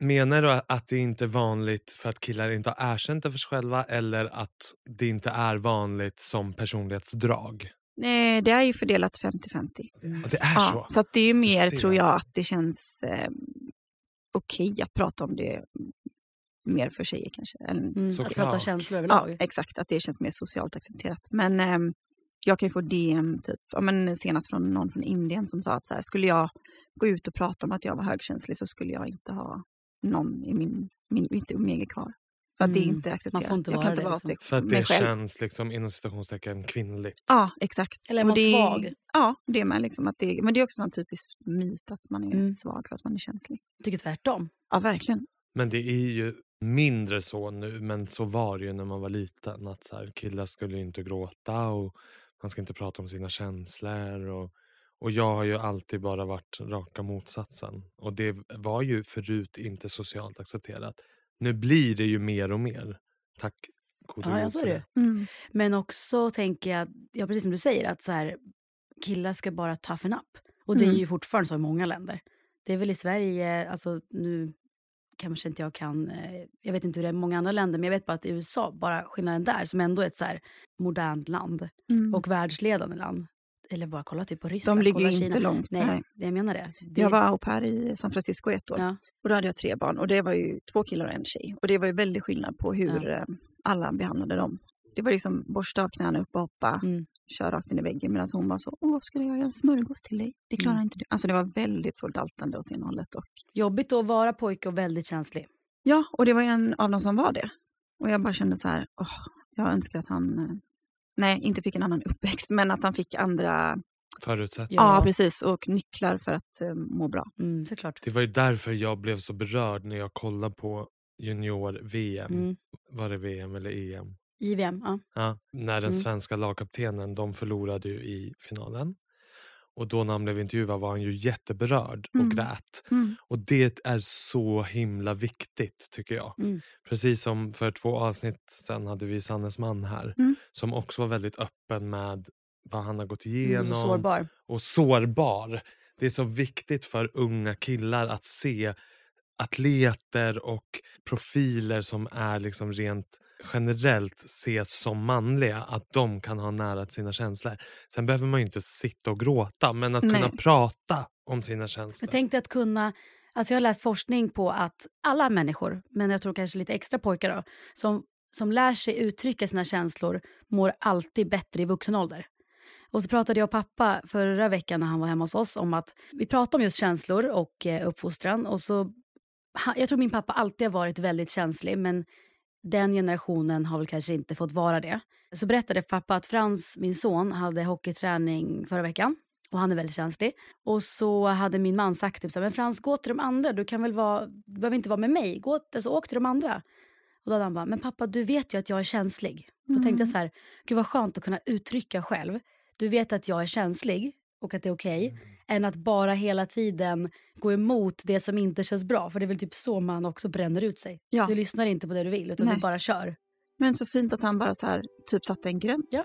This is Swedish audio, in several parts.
Menar du att det inte är vanligt för att killar inte har erkänt det för sig själva eller att det inte är vanligt som personlighetsdrag? Nej, det är ju fördelat 50-50. Ja, det är Ja, så? så att det är ju mer, tror jag, att det känns eh, okej att prata om det mer för tjejer kanske. Eller, Mm, att prata känslor ja, överlag. exakt, att det känns mer socialt accepterat. Men ehm, jag kan ju få DM, typ, ja, men senast från någon från Indien som sa att så här, skulle jag gå ut och prata om att jag var högkänslig så skulle jag inte ha någon i min, min mitt umgänge kvar. För att det är Mm, inte accepterat. får inte jag vara kan inte det, vara liksom. För att det själv. känns liksom inom citationstecken kvinnligt. Ja, exakt. Eller är man det svag? Ja, det är man. Liksom att det, men det är också en typisk myt att man är Mm. svag för att man är känslig. Jag tycker tvärtom. Ja, verkligen. Men det är ju mindre så nu, men så var det ju när man var liten. Att så här, killar skulle inte gråta och man ska inte prata om sina känslor. Och, och jag har ju alltid bara varit raka motsatsen. Och det var ju förut inte socialt accepterat. Nu blir det ju mer och mer. Tack gode Ja, gud ja, så är för det. Mm. Men också tänker jag, ja, precis som du säger, att så här, killar ska bara toughen up. Och det är Mm. ju fortfarande så i många länder. Det är väl i Sverige, alltså nu kanske inte jag kan, eh, jag vet inte hur det är i många andra länder, men jag vet bara att i USA, bara skillnaden där, som ändå är ett så modernt land Mm. och världsledande land. Eller bara kolla typ på Ryssland, De ligger ju inte Kina. långt. Nej, Nej. jag menar det. det Jag var au pair i San Francisco ett år ja, och då hade jag tre barn och det var ju två killar och en tjej. Och det var ju väldigt skillnad på hur eh, alla behandlade dem. Det var liksom borsta av knäna upp och hoppa, Mm. köra rakt in i väggen medan hon var så, åh, ska jag göra en smörgås till dig? Det klarar Mm. inte du. Alltså det var väldigt så daltande åt ena hållet. Och, Jobbigt att vara pojke och väldigt känslig. ja, och det var en av dem som var det. Och jag bara kände så här, åh, jag önskar att han, eh, nej, inte fick en annan uppväxt, men att han fick andra, Förutsättningar. ja, precis, och nycklar för att eh, må bra. Mm, såklart. Det var ju därför jag blev så berörd när jag kollade på junior-VM. Mm. Var det VM eller EM? IVM, ja. Ja, när den Mm. svenska lagkaptenen, de förlorade ju i finalen. Och då när han blev intervjuad var han ju jätteberörd och Mm. grät. Mm. Och det är så himla viktigt tycker jag. Mm. Precis som för två avsnitt sen hade vi Sannes man här. Mm. Som också var väldigt öppen med vad han har gått Mm, igenom. så sårbar. och sårbar. Det är så viktigt för unga killar att se atleter och profiler som är liksom rent generellt ses som manliga, att de kan ha nära till sina känslor. Sen behöver man ju inte sitta och gråta, men att kunna Nej. prata om sina känslor. Jag tänkte att kunna, alltså jag har läst forskning på att alla människor, men jag tror kanske lite extra pojkar då, som, som lär sig uttrycka sina känslor mår alltid bättre i vuxen ålder. Och så pratade jag och pappa förra veckan när han var hemma hos oss om att vi pratade om just känslor och eh, uppfostran och så, jag tror min pappa alltid har varit väldigt känslig men den generationen har väl kanske inte fått vara det. Så berättade pappa att Frans, min son, hade hockeyträning förra veckan och han är väldigt känslig. Och så hade min man sagt typ så här, men Frans gå till de andra, du kan väl vara, du behöver inte vara med mig, gå, alltså, åk till de andra. Och då hade han bara, men pappa du vet ju att jag är känslig. Då tänkte jag så här, gud vad skönt att kunna uttrycka själv. Du vet att jag är känslig och att det är okej. Än att bara hela tiden gå emot det som inte känns bra. För det är väl typ så man också bränner ut sig. Ja. Du lyssnar inte på det du vill utan Nej. du bara kör. Men så fint att han bara så här, typ satte en gräns. Ja.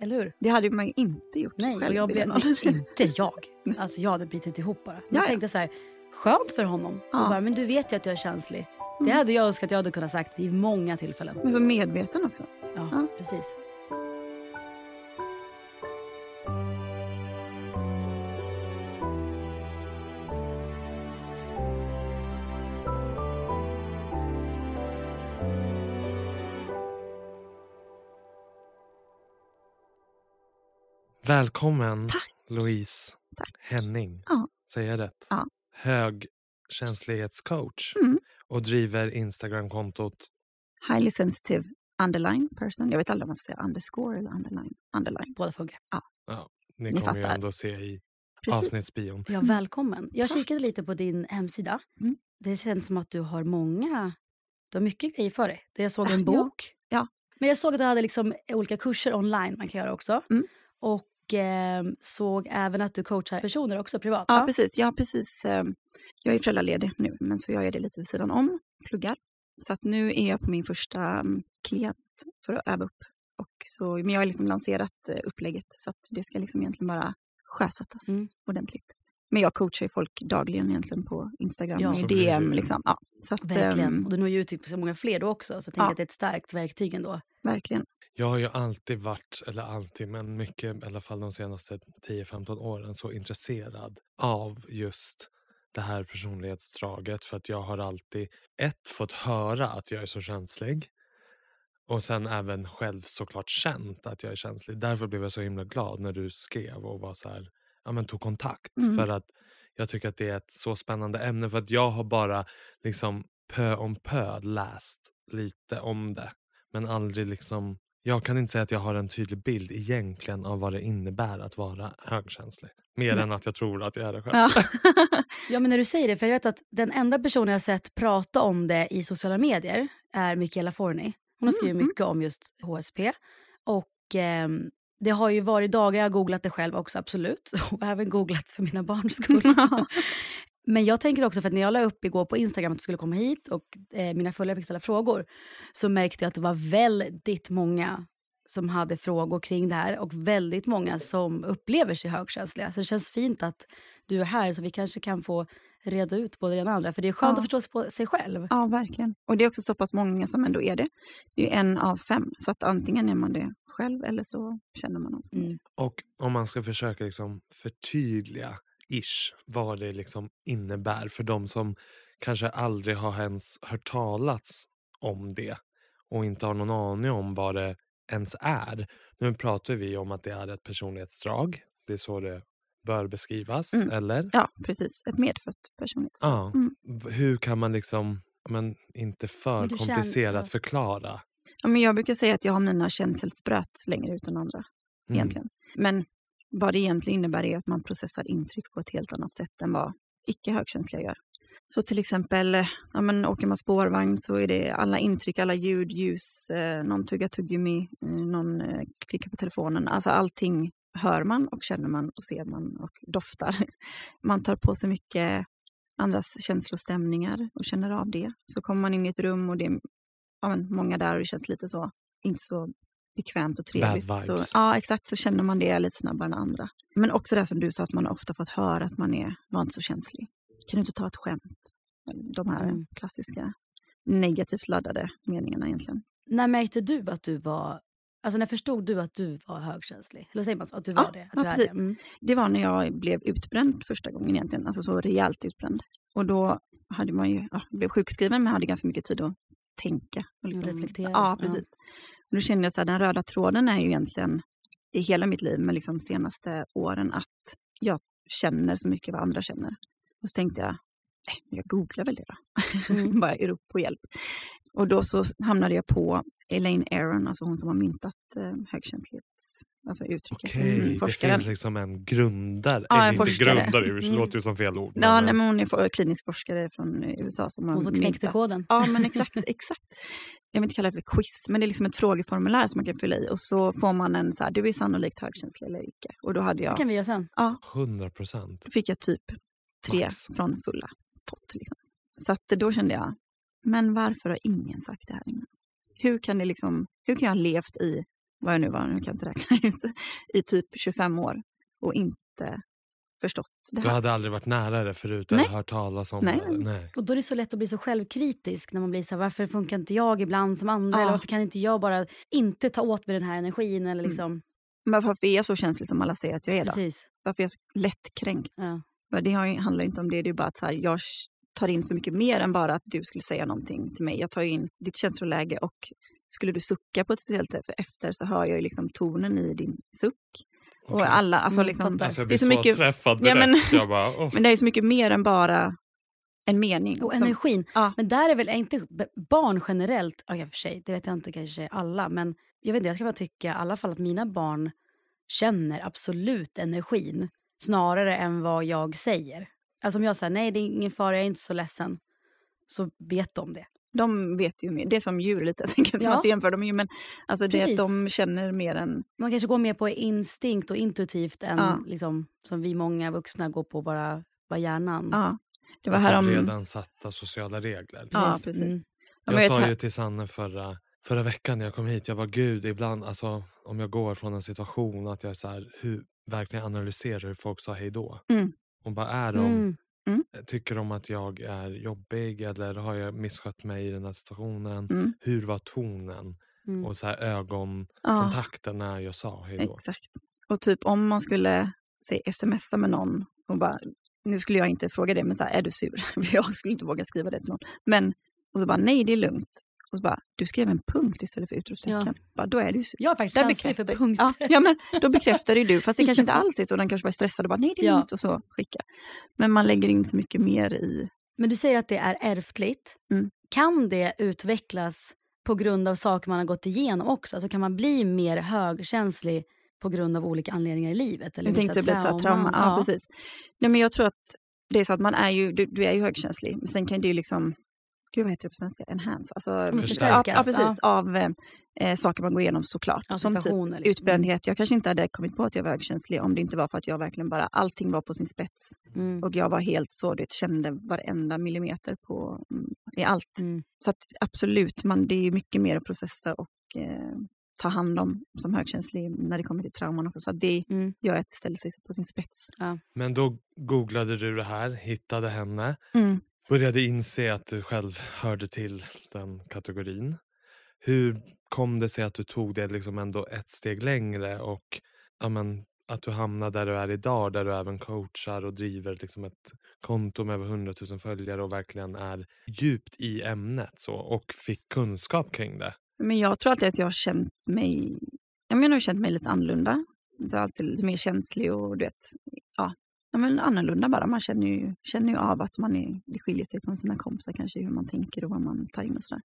Eller hur? Det hade man ju inte gjort Nej, själv. jag blev, inte jag. Alltså jag hade bitit ihop bara. Jag Ja, ja. tänkte så här, skönt för honom. Ja. Bara, men du vet ju att jag är känslig. Det Mm. hade jag önskat jag hade kunnat sagt vid många tillfällen. Men så medveten också. Ja, Ja. precis. Välkommen Tack. Louise Tack. Henning. Ja. Säger jag rätt? Ja. Högkänslighetscoach Mm. och driver Instagramkontot Highly sensitive underline person. Jag vet aldrig om man ska säga underscore eller underline. Underline. Båda funkar. Ni, Ni kommer ju fattar. ändå se i precis. avsnittsbion. Ja, Mm. välkommen. Jag Tack. kikade lite på din hemsida. Mm. Det känns som att du har många, du har mycket grejer för dig. Det Jag såg en ja. bok. Ja. Men jag såg att du hade liksom olika kurser online man kan göra också. Mm. Och eh, såg även att du coachar personer också privat. Ja, va? precis. Jag har precis, eh, jag är föräldraledig nu, men så jag gör det lite vid sidan om, pluggar. Så att nu är jag på min första mm, klient för att öva upp. Och så, men jag har liksom lanserat eh, upplägget så att det ska liksom egentligen bara sjösättas Mm. ordentligt. Men jag coachar ju folk dagligen egentligen på Instagram Ja. och i DM. Liksom. Ja, så att, Verkligen. ehm, Och du når ju ut till så många fler då också. Så jag tänker Ja. att det är ett starkt verktyg ändå. verkligen. Jag har ju alltid varit, eller alltid, men mycket i alla fall de senaste 10-15 åren så intresserad av just det här personlighetsdraget för att jag har alltid ett fått höra att jag är så känslig och sen även själv såklart känt att jag är känslig. Därför blev jag så himla glad när du skrev och var så här, ja men tog kontakt Mm. för att jag tycker att det är ett så spännande ämne för att jag har bara liksom pö om pö läst lite om det men aldrig liksom jag kan inte säga att jag har en tydlig bild egentligen av vad det innebär att vara högkänslig. Mer Nej. än att jag tror att jag är det själv. Ja. Ja, men när du säger det, för jag vet att den enda personen jag har sett prata om det i sociala medier är Michaela Forni. Hon har skrivit Mm. mycket om just HSP. Och ehm, det har ju varit dagar, jag har googlat det själv också absolut. Och även googlat för mina barns skull. Men jag tänker också för att när jag la upp igår på Instagram att du skulle komma hit och eh, mina följare fick ställa frågor så märkte jag att det var väldigt många som hade frågor kring det här och väldigt många som upplever sig högkänsliga. Så det känns fint att du är här så vi kanske kan få reda ut både det ena och andra. För det är skönt Ja. att förstå sig på sig själv. Ja, verkligen. Och det är också så pass många som ändå är det. Det är en av fem. Så att antingen är man det själv eller så känner man någon som Mm. Och om man ska försöka liksom förtydliga ish vad det liksom innebär för de som kanske aldrig har ens hört talats om det och inte har någon aning om vad det ens är. Nu pratar vi om att det är ett personlighetsdrag. Det är så det bör beskrivas, Mm. eller? Ja, precis. Ett medfött personlighetsdrag. Ja. Mm. Hur kan man liksom, men inte för Men känner- komplicerat ja. förklara? Ja, men jag brukar säga att jag har mina känselspröt längre ut än andra. Mm. Egentligen. Men vad det egentligen innebär är att man processar intryck på ett helt annat sätt än vad icke högkänsliga gör. Så till exempel, ja, men åker man spårvagn så är det alla intryck, alla ljud, ljus, eh, någon tuggar tuggummi, eh, någon eh, klickar på telefonen. Alltså allting hör man och känner man och ser man och doftar. Man tar på sig mycket andras känslostämningar och känner av det. Så kommer man in i ett rum och det är ja, många där och det känns lite så, inte så bekvämt och trevligt. Bad Så, vibes. ja, exakt. Så känner man det lite snabbare än andra. Men också det som du sa, att man ofta fått höra att man är, var inte så känslig. Kan du inte ta ett skämt? De här Mm. klassiska negativt laddade meningarna egentligen. När märkte du att du var... Alltså när förstod du att du var högkänslig? Eller säger man? Att du var Ja, det? Ja, precis. Det. Mm. Det var när jag blev utbränd första gången egentligen, alltså så rejält utbränd. Och då hade man ju, ja, blev sjukskriven men hade ganska mycket tid att tänka. Och liksom- reflektera, Ja, ja. precis. Och då kände jag så här, den röda tråden är ju egentligen i hela mitt liv, men liksom senaste åren, att jag känner så mycket vad andra känner. Och så tänkte jag, eh, jag googlar väl det då. Mm. Bara rop på hjälp. Och då så hamnade jag på Elaine Aron, alltså hon som har myntat eh, högkänslighets, alltså uttrycket. Okej, Mm, det finns liksom en grundare. Ja, en inte forskare. grundare, det Mm. låter ju som fel ord. Ja, men, nej, eh, men hon är klinisk forskare från USA som Hon som knäckte koden. Ja, men exakt, exakt. Jag vill inte kalla det för quiz, men det är liksom ett frågeformulär som man kan fylla i och så får man en så här, du är sannolikt högkänslig eller icke. Och då hade Det jag, kan vi göra sen. 100 procent. fick jag typ tre Max. från fulla pott. Liksom. Så att då kände jag, men varför har ingen sagt det här innan? Hur kan det liksom, hur kan jag ha levt i, vad jag nu var, nu kan jag inte räkna ut, i typ 25 år och inte förstått det Du här? hade aldrig varit nära det förut Nej. eller hört talas om Nej, det? nej. Och då är det så lätt att bli så självkritisk när man blir så här, varför funkar inte jag ibland som andra? Ja. Eller varför kan inte jag bara inte ta åt mig den här energin? Eller Mm. liksom, Men varför är jag så känslig som alla säger att jag är då? Precis. Varför är jag så lättkränkt? Ja. Det handlar inte om det, det är bara att så här, jag tar in så mycket mer än bara att du skulle säga någonting till mig. Jag tar ju in ditt känsloläge och skulle du sucka på ett speciellt sätt efter så hör jag ju liksom tonen i din suck. Och Okej. alla, alltså Mm, liksom, fattar. Alltså jag det blir är så, så mycket, träffad Ja, direkt. men- Jag bara, åh. men det är så mycket mer än bara en mening. Och som- energin. Ja. Men där är väl är inte barn generellt, ja i och för sig, det vet jag inte kanske alla, men jag vet inte, jag ska bara tycka i alla fall att mina barn känner absolut energin snarare än vad jag säger. Alltså om jag säger nej det är ingen fara, jag är inte så ledsen. Så vet de det. De vet ju mer. Det är som djur lite, jag tänker Ja. ja. inte jämföra dem ju, men alltså det Precis. att de känner mer än... Man kanske går mer på instinkt och intuitivt än Ja. liksom, som vi många vuxna går på bara, bara hjärnan. Ja. Det var Att här ha om... redan satta sociala regler. Ja, precis. Mm. Ja, Jag vet sa ju till Sanne förra, förra veckan när jag kom hit, jag var gud ibland, alltså, om jag går från en situation att jag är så här, hur, verkligen analyserar hur folk sa hej då. Mm. Och vad är de? Mm. Tycker de att jag är jobbig eller har jag misskött mig i den här situationen? Mm. Hur var tonen? Mm. Och så här Ja, ögonkontakten när jag sa hej då. exakt. Och typ om man skulle säg, smsa med någon och bara, nu skulle jag inte fråga det, men så här, är du sur? Jag skulle inte våga skriva det till någon. Men, och så bara, nej det är lugnt. Och så bara, du skrev en punkt istället för utropstecken. Bara, då är du sur. Jag är faktiskt känslig för punkter. Ja, ja, men då bekräftar ju du, fast det kanske inte alls är så. Den kanske är stressad och bara, nej det är Ja. lugnt och så skicka. Men man lägger in så mycket mer i, Men du säger att det är ärftligt. Mm. Kan det utvecklas på grund av saker man har gått igenom också? Alltså kan man bli mer högkänslig på grund av olika anledningar i livet? Eller Jag tänkte så här trauma. Ja, Ja. precis. Nej, men jag tror att det är så att man är ju, du, du är ju högkänslig, men sen kan det ju liksom, gud vad heter det på svenska, enhance? Alltså, Förstärkas. Ja, ja, precis. Av eh, saker man går igenom såklart. Ja, som typ liksom. utbrändhet. Jag kanske inte hade kommit på att jag var högkänslig om det inte var för att jag verkligen bara, allting var på sin spets. Mm. Och jag var helt så, det kände varenda millimeter på, mm, i allt. Mm. Så att absolut, man, det är ju mycket mer att processa och eh, ta hand om som högkänslig när det kommer till trauman också. Så att det Mm. gör att det ställer sig på sin spets. Men då googlade du det här, hittade henne, Mm började inse att du själv hörde till den kategorin. Hur kom det sig att du tog det liksom ändå ett steg längre och ja, men, att du hamnade där du är idag, där du även coachar och driver liksom ett konto med över 100 000 följare och verkligen är djupt i ämnet så, och fick kunskap kring det? Men jag tror alltid att jag har känt mig, jag menar, jag har känt mig lite annorlunda. Så alltid lite mer känslig och du vet, ja, ja men annorlunda bara. Man känner ju, känner ju av att man är, det skiljer sig från sina kompisar kanske, hur man tänker och vad man tar in och sådär.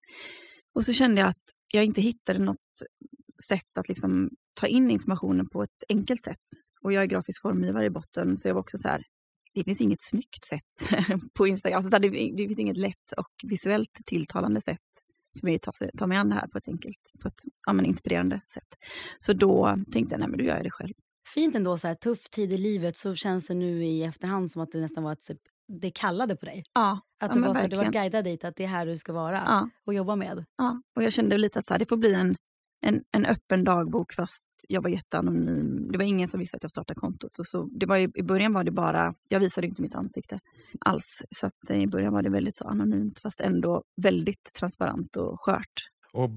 Och så kände jag att jag inte hittade något sätt att liksom ta in informationen på ett enkelt sätt. Och jag är grafisk formgivare i botten, så jag var också så här, det finns inget snyggt sätt på Instagram. Alltså så här, det, det finns inget lätt och visuellt tilltalande sätt för mig att ta, sig, ta mig an det här på ett enkelt, på ett ja, men inspirerande sätt. Så då tänkte jag, nej men då gör jag det själv. Fint ändå, så här, tuff tid i livet så känns det nu i efterhand som att det nästan var ett, det kallade på dig. Ja, Att Ja, det men var så, du var guidad dit, att det är här du ska vara ja, och jobba med. ja. Och jag kände lite att så här, det får bli en, en, en öppen dagbok fast jag var jätteanonym. Det var ingen som visste att jag startade kontot. Och så, det var ju, I början var det bara, jag visade inte mitt ansikte alls. Så att eh, i början var det väldigt så anonymt fast ändå väldigt transparent och skört. Och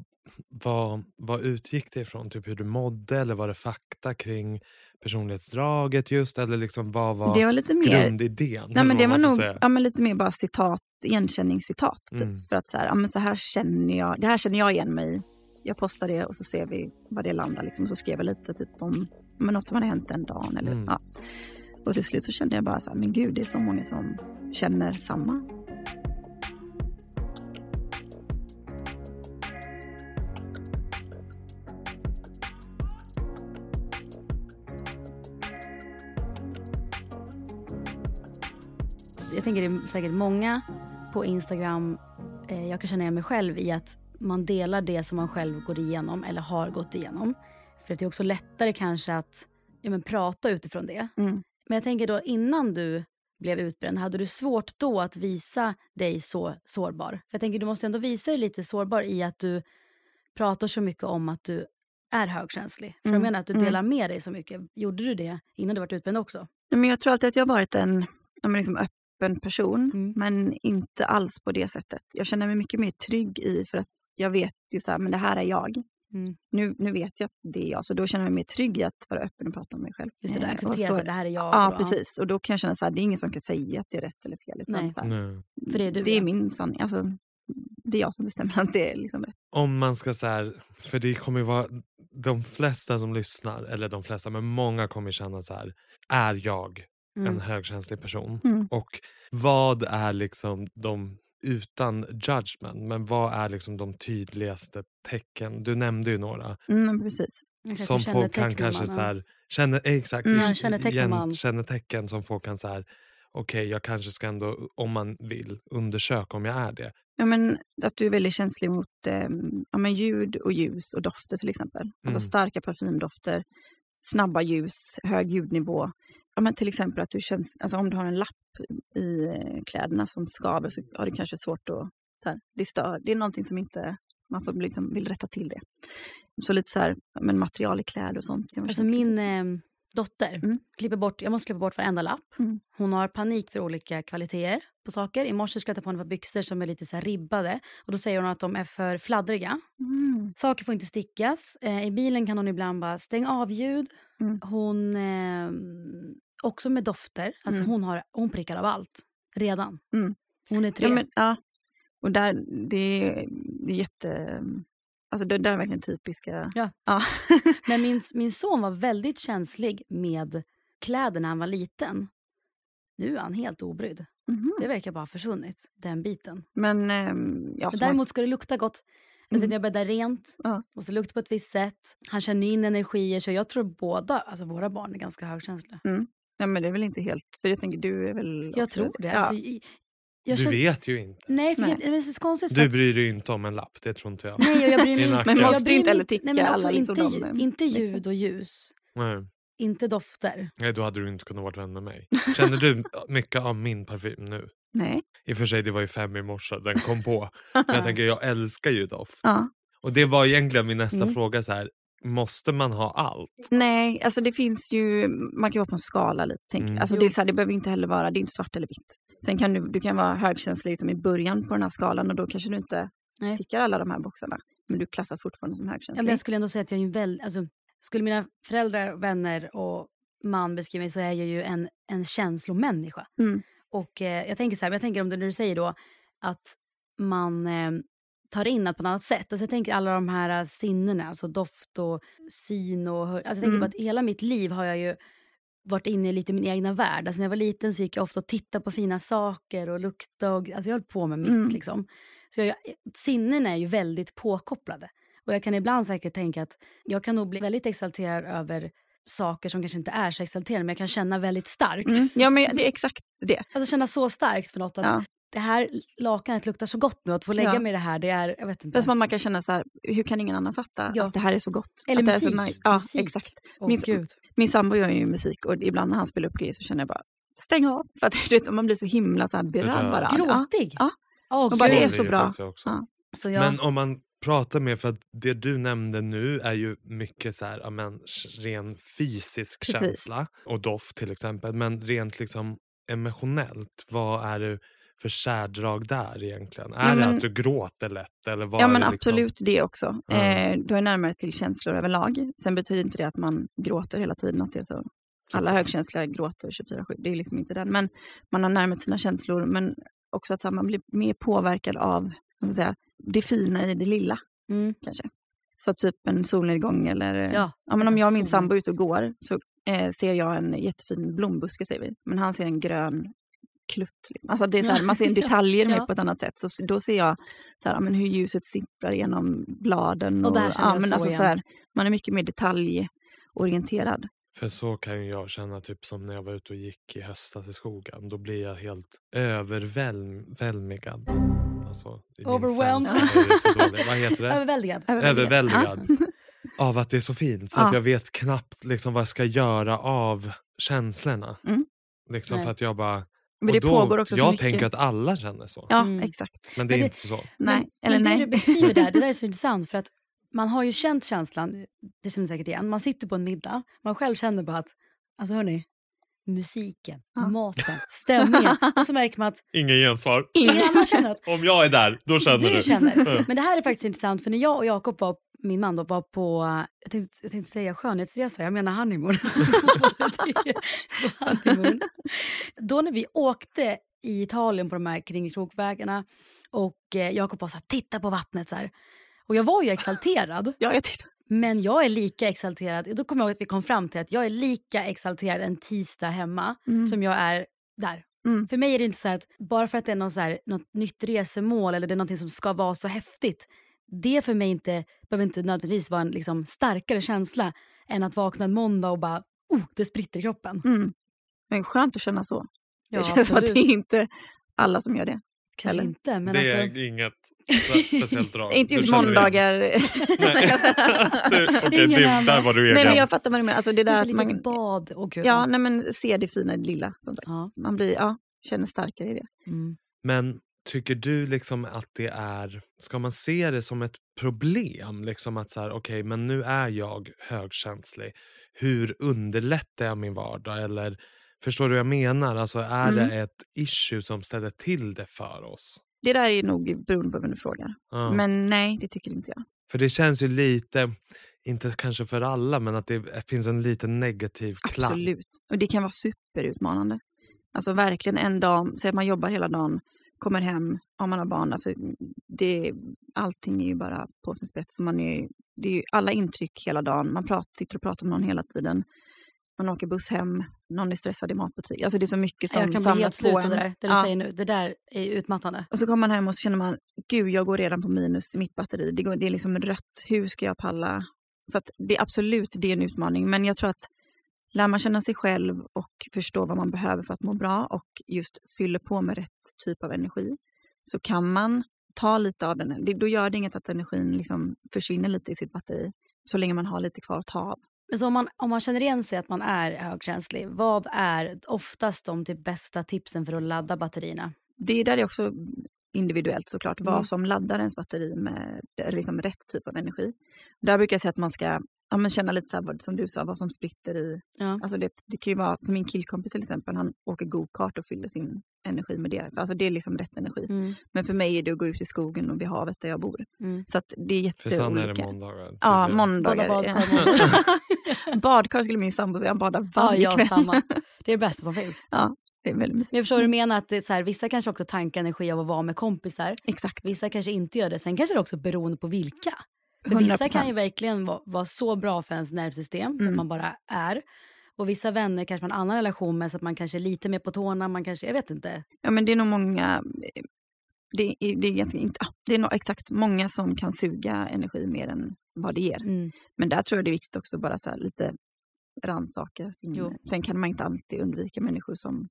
vad, vad utgick det ifrån? Typ hur du mådde eller var det fakta kring personlighetsdraget just? Eller liksom vad var, Det var lite mer, grundidén? nej, men det vad var nog säga? ja, men lite mer bara citat, igenkänningscitat. Typ. Mm. För att så här, ja, men så här känner jag, det här känner jag igen mig i. Jag postar det och så ser vi var det landar. Liksom. Och så skrev jag lite typ om men något som hade hänt den dagen. Eller, Mm. ja. Och till slut så kände jag bara så här, men gud det är så många som känner samma. Tänker det är säkert många på Instagram, eh, jag kan känna igen mig själv i att man delar det som man själv går igenom eller har gått igenom. För att det är också lättare kanske att ja, men, prata utifrån det. Mm. Men jag tänker då innan du blev utbränd, hade du svårt då att visa dig så sårbar? För jag tänker du måste ändå visa dig lite sårbar i att du pratar så mycket om att du är högkänslig. För jag Mm, menar att du mm. delar med dig så mycket. Gjorde du det innan du var utbränd också? Men jag tror alltid att jag har varit en liksom öppen person, Mm. men inte alls på det sättet. Jag känner mig mycket mer trygg i för att jag vet ju så här, men det här är jag. Mm. Nu, nu vet jag att det är jag, så då känner jag mig mer trygg i att vara öppen och prata om mig själv. Just det, där, Eh, och acceptera så- att det här är jag. Ja, och- precis. Och då kan jag känna så här, det är ingen som kan säga att det är rätt eller fel. Utan Nej. Så här, Nej. För det är du, det är min sanning. Alltså, det är jag som bestämmer att det är liksom rätt. Om man ska så här, för det kommer ju vara de flesta som lyssnar, eller de flesta, men många kommer känna så här, är jag Mm. en högkänslig person? Mm. Och vad är liksom de, utan judgment, men vad är liksom de tydligaste tecken? Du nämnde ju några. Mm, precis. Som folk kan kanske så här, känne, exakt, Mm. man. kännetecken som folk kan så här, okej jag kanske ska ändå, om man vill, undersöka om jag är det. Ja, men att du är väldigt känslig mot eh, ja, men ljud och ljus och dofter till exempel. Mm. Alltså starka parfymdofter, snabba ljus, hög ljudnivå. Ja, men till exempel att du känns, alltså om du har en lapp i eh, kläderna som skaver så har du kanske svårt att, så här, det stör. Det är någonting som inte, man får liksom, vill rätta till det. Så lite så här, men material i kläder och sånt. Alltså min eh, dotter Mm. klipper bort, jag måste klippa bort varenda lapp. Mm. Hon har panik för olika kvaliteter på saker. I morse skulle jag ta på henne ett par byxor som är lite så ribbade. Och då säger hon att de är för fladdriga. Mm. Saker får inte stickas. Eh, I bilen kan hon ibland bara stänga av ljud. Mm. Hon, eh, också med dofter. Alltså Mm. hon, har, hon prickar av allt redan. Mm. Hon är tre. Ja, men, ja. Och där, det är, det är jätte... Alltså det där är verkligen typiska... Ja. ja. Men min, min son var väldigt känslig med kläder när han var liten. Nu är han helt obrydd. Mhm. Det verkar bara ha försvunnit, den biten. Men, ehm, ja, Men däremot ska det lukta gott. Vet, Mm. jag bäddar rent, Ja. måste lukta på ett visst sätt. Han känner in energier. Så jag tror båda, alltså våra barn är ganska högkänsliga. man, ja, men det är väl inte helt... För jag tänker, du är väl... Jag också- tror det. Ja. Alltså, i- jag du känner- vet ju inte. Nej, för Nej. Jag, det är så konstigt. för Du bryr dig inte om en lapp, det tror inte jag. Nej, jag bryr mig. Men måste ju inte heller inte- nej, men ticka alla liksom inte, de, lju- inte liksom. ljud och ljus. Nej. Inte dofter. Nej, då hade du inte kunnat vara vän med mig. Känner du mycket av min parfym nu? Nej. I och för sig, det var ju fem i morse den kom på. Men jag tänker, jag älskar ju doft. Ja. Och det var egentligen min nästa Mm. fråga. så här. Måste man ha allt? Nej, alltså det finns ju... Man kan vara på en skala lite. Tänk. Mm. Alltså det, är så här, det behöver inte heller vara... Det är inte svart eller vitt. Sen kan du, du kan vara högkänslig liksom i början på den här skalan och då kanske du inte Nej. tickar alla de här boxarna. Men du klassas fortfarande som Ja, högkänslig. men jag skulle ändå säga att jag är en väl, alltså, skulle mina föräldrar, vänner och man beskriva mig så är jag ju en, en känslomänniska. Mm. Och eh, jag tänker så här, jag tänker om det du säger då att man eh, tar in allt på ett annat sätt. Alltså jag tänker alla de här eh, sinnena, alltså doft och syn och hör. Alltså jag tänker Mm. på att hela mitt liv har jag ju varit inne i lite min egna värld. Alltså när jag var liten så gick jag ofta och tittade på fina saker och lukta och alltså jag höll på med mitt Mm. liksom. Så jag, sinnen är ju väldigt påkopplade. Och jag kan ibland säkert tänka att jag kan nog bli väldigt exalterad över saker som kanske inte är så exalterande men jag kan känna väldigt starkt. Mm. Ja, men det är exakt det. Alltså känna så starkt för något att Ja. Det här lakanet luktar så gott nu att få lägga Ja. mig i det här det är, jag vet inte. Det är som att man kan känna så här, hur kan ingen annan fatta Ja. att det här är så gott? Eller att det är så musik. nice. Ja, Musik. exakt. Åh, min- gud. Min sambo gör ju musik och ibland när han spelar upp grejer så känner jag bara, stäng av. För att vet, man blir så himla så här berörd. Bara. Ja. Gråtig. Ja. Åh, Och bara det är så bra. Ja. Så jag, Men om man pratar med, för att det du nämnde nu är ju mycket så här, ja, men, ren fysisk Precis. känsla och doft till exempel. Men rent liksom emotionellt, vad är det för särdrag där egentligen? Är Nej, det men- att du gråter lätt? Eller vad Ja men det liksom? absolut det också. Ja. Eh, du är närmare till känslor överlag. Sen betyder inte det att man gråter hela tiden. Att det är så. Alla högkänsliga gråter 24-7. Det är liksom inte den. Men man har närmat sina känslor. Men också att man blir mer påverkad av säga, det fina i det lilla. mm, kanske. Så typ en solnedgång eller... ja, Ja, men om jag och min sambo är ute och går så eh, ser jag en jättefin blombuske säger vi. Men han ser en grön klutt. liksom. Alltså det är så här, man ser detaljer mer Ja. på ett annat sätt. Så då ser jag så här, men hur ljuset sipprar genom bladen. Och där känner ja, jag men så alltså, igen. så här, Man är mycket mer detaljorienterad. För så kan ju jag känna typ som när jag var ute och gick i höstas i skogen. Då blir jag helt överväldigad. Alltså, Overwhelmed. Vad heter det? Överväldigad. Överväldigad. Av att det är så fint. Så Ja. att jag vet knappt liksom vad jag ska göra av känslorna. Mm. Liksom Nej. för att jag bara... Men och det då, pågår också så jag mycket. tänker att alla känner så. Ja, Mm. exakt. Men det är Men det- inte så. Nej, men, eller men nej. det du beskriver där, det där är så intressant för att man har ju känt känslan, det känner säkert igen, man sitter på en middag, man själv känner bara att, alltså hörni, musiken, Ja. maten, stämningen. Och så märker man att Ingen gensvar. ingen annan känner att Om jag är där, då känner du. du känner. Men det här är faktiskt intressant för när jag och Jakob var, min man då, var på, jag tänkte, jag tänkte säga skönhetsresa, jag menar honeymoon. honeymoon. Då när vi åkte i Italien på de här kringkrokvägarna och eh, Jakob var så här, titta på vattnet så här. Och jag var ju exalterad, Ja, jag tittar. men jag är lika exalterad. Då kommer jag ihåg att vi kom fram till att jag är lika exalterad en tisdag hemma Mm. som jag är där. Mm. För mig är det inte så att bara för att det är någon så här, något nytt resemål eller det är någonting som ska vara så häftigt. Det för mig inte, behöver inte nödvändigtvis vara en liksom, starkare känsla än att vakna en måndag och bara, oh, det spritter i kroppen. Mm. Men skönt att känna så. Ja, det känns som att det är inte alla som gör det. Kanske eller? inte, men det alltså... är inget spe- speciellt drag. Inte just måndagar. Okej, annan. där var du egen. Nej men jag fattar vad du menar. Alltså det där är att man, bad. Gud, ja, nej, men se det fina i det lilla. Ja. Man blir, ja, känner starkare i det. Mm. Men tycker du liksom att det är, ska man se det som ett problem? Liksom att så här, okej, men nu är jag högkänslig. Hur underlättar jag min vardag? Eller förstår du vad jag menar? Alltså är Mm. det ett issue som ställer till det för oss? Det där är nog beroende på vem du frågar. Ja. Men nej, det tycker inte jag. För det känns ju lite, inte kanske för alla, men att det finns en liten negativ klang. Absolut. Och det kan vara superutmanande. Alltså verkligen en dag, säg att man jobbar hela dagen, kommer hem, om man har barn. Alltså det, allting är ju bara på sin spets. Man är, det är ju alla intryck hela dagen. Man pratar, sitter och pratar med någon hela tiden. Man åker buss hem, någon är stressad i matbutik. Alltså det är så mycket som Jag kan bli helt samlas slut på av en. det där. Det du Ja. säger nu. Det där är utmattande. Och så kommer man hem och så känner man, gud jag går redan på minus i mitt batteri. Det, går, det är liksom rött, hur ska jag palla? Så det är absolut det är en utmaning. Men jag tror att lär man känna sig själv och förstå vad man behöver för att må bra och just fyller på med rätt typ av energi så kan man ta lite av den. Då gör det inget att energin liksom försvinner lite i sitt batteri så länge man har lite kvar att ta av. Men så om man, om man känner igen sig att man är högkänslig, vad är oftast de typ bästa tipsen för att ladda batterierna? Det där är också individuellt såklart, Mm. vad som laddar ens batteri med liksom rätt typ av energi. Där brukar jag säga att man ska ja, men känna lite så här, vad- som du sa, vad som spritter i. Ja. Alltså det, det kan ju vara, för min killkompis till exempel, han åker go-kart och fyller sin energi med det. Alltså det är liksom rätt energi. Mm. Men för mig är det att gå ut i skogen och vid havet där jag bor. Mm. Så att det är För sen är det jätteolika. måndagar. Ja, tydligen. måndagar. Bada badkar. Badkar skulle min sambo säga, han badar Ja, varje jag kväll. samma. Det är det bästa som finns. Det är väldigt Men mysigt. jag förstår vad du menar, att så här, vissa kanske också tankar energi av att vara med kompisar. Exakt. Vissa kanske inte gör det. Sen kanske det också är beroende på vilka. För vissa kan ju 100%. verkligen vara, vara så bra för ens nervsystem, för att Mm. man bara är. Och vissa vänner kanske man har en annan relation med, så att man kanske är lite mer på tårna, man kanske, jag vet inte. Ja, men det är nog många, det är, det är, ganska, inte, ah, det är nog exakt många som kan suga energi mer än vad det ger. Mm. Men där tror jag det är viktigt också bara så lite rannsaka sin... Sen kan man inte alltid undvika människor som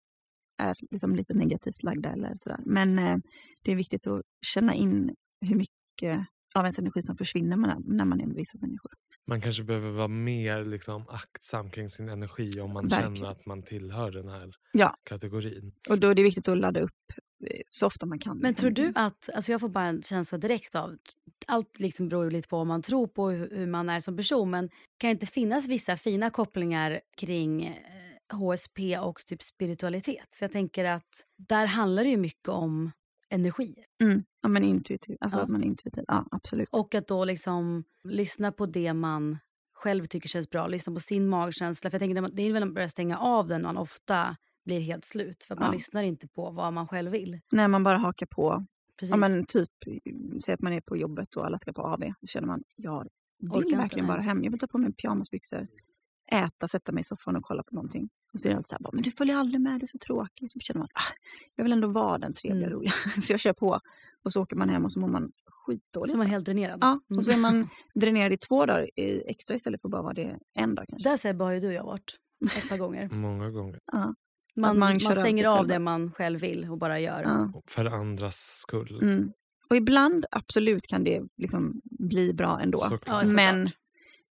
är liksom lite negativt lagda eller sådär. Men eh, det är viktigt att känna in hur mycket av ens energi som försvinner när, när man är med vissa människor. Man kanske behöver vara mer liksom, aktsam kring sin energi om man Verkligen. känner att man tillhör den här Ja. kategorin. Och då är det viktigt att ladda upp eh, så ofta man kan. Men liksom. tror du att, alltså jag får bara en känsla direkt av, allt liksom beror ju lite på vad man tror på hur, man är som person, men kan det inte finnas vissa fina kopplingar kring eh, HSP och typ spiritualitet? För jag tänker att där handlar det ju mycket om energi. Mm. Ja, men intuitiv. Alltså Ja. att man är intuitiv. Ja, absolut. Och att då liksom lyssna på det man själv tycker känns bra, lyssna på sin magkänsla. För jag tänker, det är väl när man börjar stänga av den man ofta blir helt slut. För att man Ja. lyssnar inte på vad man själv vill. När man bara hakar på Precis. Ja, men typ, säg att man är på jobbet och alla ska på AV. Så känner man, jag Orkar vill inte, verkligen nej. bara hem. Jag vill ta på mig pyjamasbyxor, äta, sätta mig i soffan och kolla på någonting. Och så är det alltid så här, bara, men du följer aldrig med, du är så tråkig. Så känner man, ah, jag vill ändå vara den trevliga, Mm. roliga. Så jag kör på. Och så åker man hem och så mår man skitdåligt. Så är man helt dränerad. Ja, Mm. och så är man dränerad i två dagar i extra istället för bara vara det en dag kanske. Där Sebbe har ju du och jag varit ett par gånger. Många gånger. Ja. Man, man man, av stänger av själv. det man själv vill och bara gör. Ja. För andras skull. Mm. Och ibland, absolut, kan det liksom bli bra ändå. Såklart. Men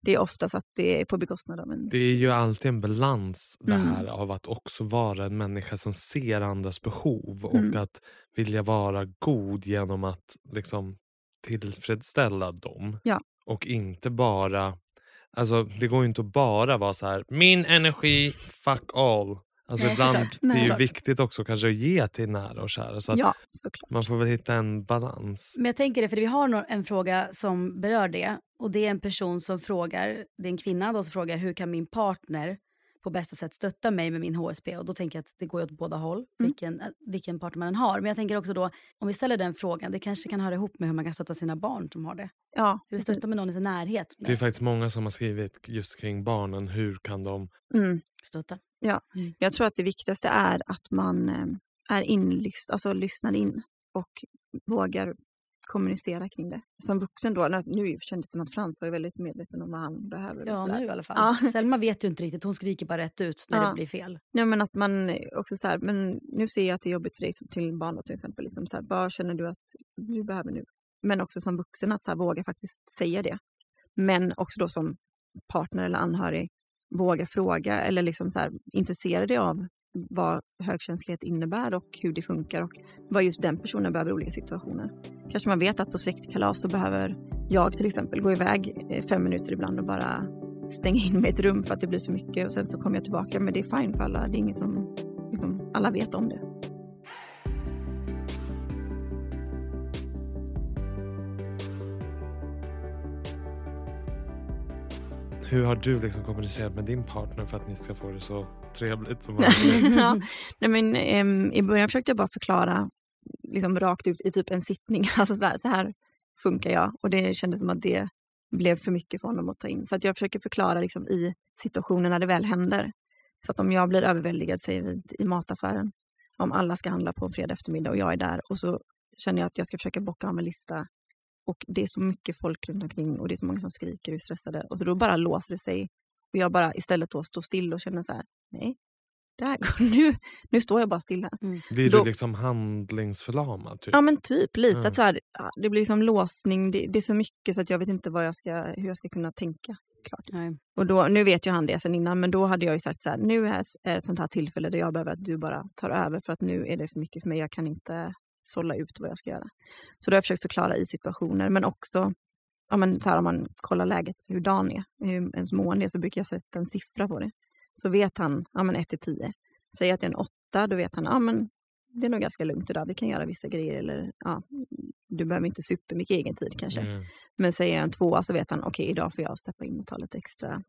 det är oftast att det är på bekostnad av en Det är ju alltid en balans det Mm. här av att också vara en människa som ser andras behov och Mm. att vilja vara god genom att liksom tillfredsställa dem. Ja. Och inte bara, alltså det går ju inte att bara vara så här min energi, fuck all. Alltså Nej, ibland, såklart. det är ju viktigt också kanske att ge till nära och kära. Så att Ja, man får väl hitta en balans. Men jag tänker det, för vi har en fråga som berör det. Och det är en person som frågar, det är en kvinna då som frågar hur kan min partner på bästa sätt stötta mig med min HSP? Och då tänker jag att det går ju åt båda håll, Mm. vilken, äh, vilken partner man än har. Men jag tänker också då, om vi ställer den frågan, det kanske kan höra ihop med hur man kan stötta sina barn som har det. Ja, Hur stötta precis. med någon i sin närhet. Det är faktiskt många som har skrivit just kring barnen. Hur kan de... Mm. Stötta. Jag tror att det viktigaste är att man eh, är inlyst, alltså lyssnar in och vågar kommunicera kring det. Som vuxen då, nu kändes det som att Frans var väldigt medveten om vad han behöver. Ja, nu i alla fall. Ja. Selma vet ju inte riktigt, hon skriker bara rätt ut när Ja. det blir fel. Ja, men att man också så här, men nu ser jag att det är jobbigt för dig som till barn då, till exempel. Liksom så här, vad känner du att du behöver nu? Men också som vuxen att så här, våga faktiskt säga det. Men också då som partner eller anhörig våga fråga eller liksom så här, intressera dig av vad högkänslighet innebär och hur det funkar och vad just den personen behöver i olika situationer. Kanske man vet att på släktkalas så behöver jag till exempel gå iväg eh, fem minuter ibland och bara stänga in mig i ett rum för att det blir för mycket och sen så kommer jag tillbaka. Men det är fine för alla. Det är inget som, liksom, alla vet om det. Hur har du liksom kommunicerat med din partner för att ni ska få det så trevligt som möjligt? ja. Nej, men, em, I början försökte jag bara förklara liksom, rakt ut i typ en sittning. Alltså så här, så här funkar jag. Och det kändes som att det blev för mycket för honom att ta in. Så att jag försöker förklara liksom, i situationen när det väl händer. Så att om jag blir överväldigad, säger vi, i mataffären. Om alla ska handla på en fredag eftermiddag och jag är där och så känner jag att jag ska försöka bocka av en lista. Och det är så mycket folk runt omkring och det är så många som skriker och är stressade. Och så då bara låser det sig. Och jag bara istället då står still och känner så här, nej, det här går, nu, nu står jag bara stilla. Blir Då- du liksom handlingsförlamad? Typ? Ja men typ lite. Att så här, det blir liksom låsning, det, det är så mycket så att jag vet inte vad jag ska, hur jag ska kunna tänka klart. Nej. Och då, nu vet ju han det sen innan, men då hade jag ju sagt så här, nu är är ett sånt här tillfälle där jag behöver att du bara tar över för att nu är det för mycket för mig, jag kan inte sålla ut vad jag ska göra. Så då har jag försökt förklara i situationer, men också ja, men så här, om man kollar läget, hur dagen är, hur ens mående är, så brukar jag sätta en siffra på det. Så vet han, ja men 1 till 10. Säger att det är en 8, då vet han, ja men det är nog ganska lugnt idag, vi kan göra vissa grejer eller ja, du behöver inte supermycket egen tid kanske. Mm. Men säger jag en tvåa så vet han, okej idag får jag steppa in och ta lite extra,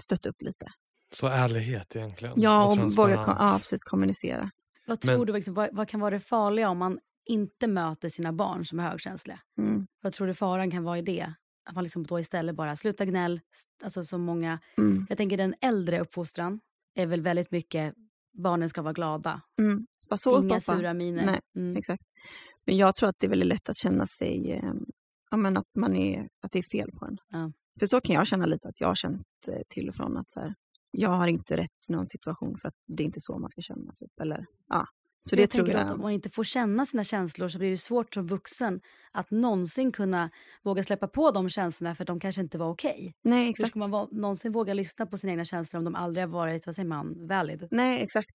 stötta upp lite. Så ärlighet egentligen. Ja, och och våga ja, precis, kommunicera. Vad Men- tror du, liksom, vad, vad kan vara det farliga om man inte möter sina barn som är högkänsliga? Mm. Vad tror du faran kan vara i det? Att man liksom då istället bara slutar gnäll. Alltså så många, Mm. jag tänker den äldre uppfostran är väl väldigt mycket barnen ska vara glada. Mm. Så Inga pappa. sura miner. Nej. Mm. Exakt. Men jag tror att det är väldigt lätt att känna sig, eh, ja, men att, man är, att det är fel på en. Ja. För så kan jag känna lite att jag har känt eh, till och från att så här, jag har inte rätt i någon situation för att det är inte så man ska känna. Typ. Eller, ja. Så det jag tror tänker jag. att om man inte får känna sina känslor så blir det svårt som vuxen att någonsin kunna våga släppa på de känslorna för att de kanske inte var okej. Nej, Hur ska man va- någonsin våga lyssna på sina egna känslor om de aldrig har varit, vad säger man, valid? Nej, exakt.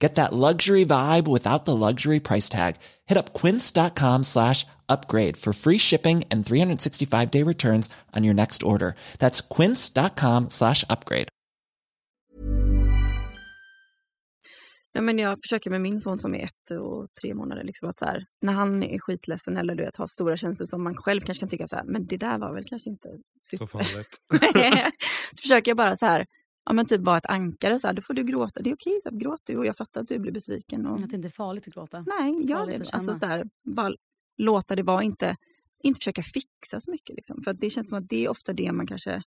Get that luxury vibe without the luxury price tag. Hit up quince.com slash upgrade for free shipping and 365 day returns on your next order. That's quince.com slash upgrade. Ja, men jag försöker med min son som är ett och tre månader, liksom att så här, när han är skitledsen eller du vet, har stora känslor som man själv kanske kan tycka så här, men det där var väl kanske inte Så super. farligt. så försöker jag bara så här, ja men typ vara ett ankare, så här, då får du gråta, det är okej, så här, gråt du och jag fattar att du blir besviken. Och, Att det inte är farligt att gråta. nej, gör det. Alltså, så här, bara låta det vara, inte, inte försöka fixa så mycket. Liksom. För det känns som att det är ofta det man kanske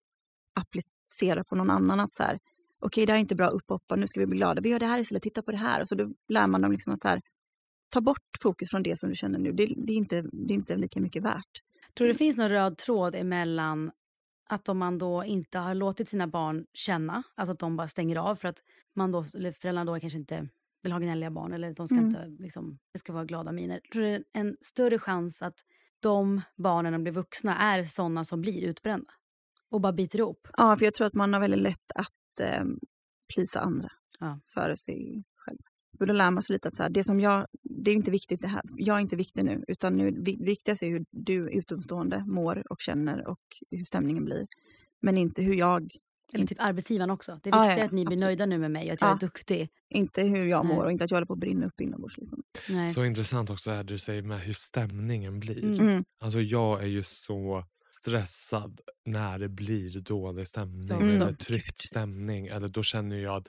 applicerar på någon annan. Att så här, okej det här är inte bra, upp hoppa, nu ska vi bli glada. Vi gör det här istället, titta på det här. Och så då lär man dem liksom att så här, ta bort fokus från det som du känner nu. Det, det, är, inte, det är inte lika mycket värt. Tror du det finns någon röd tråd emellan att om man då inte har låtit sina barn känna, alltså att de bara stänger av för att man då, föräldrarna då kanske inte vill ha gnälliga barn eller de ska Mm. inte, liksom, det ska vara glada miner. Tror du det är en större chans att de barnen när de blir vuxna är sådana som blir utbrända? Och bara biter ihop? Ja, för jag tror att man har väldigt lätt att eh, plisa andra Ja. före sig. Och då lär man sig lite att så här, det som jag, det är inte viktigt det här, jag är inte viktig nu, utan nu, vi- viktigast är hur du utomstående mår och känner och hur stämningen blir. Men inte hur jag, Eller typ arbetsgivaren också. Det är viktigt ja, att ni blir absolut. nöjda nu med mig och att jag Ja. är duktig. inte hur jag Nej. mår och inte att jag håller på att brinna upp inombords. Liksom. Nej. Så intressant också är det du säger med hur stämningen blir. Mm. Mm. Alltså jag är ju så stressad när det blir dålig stämning också. eller tryckt stämning. Eller då känner jag att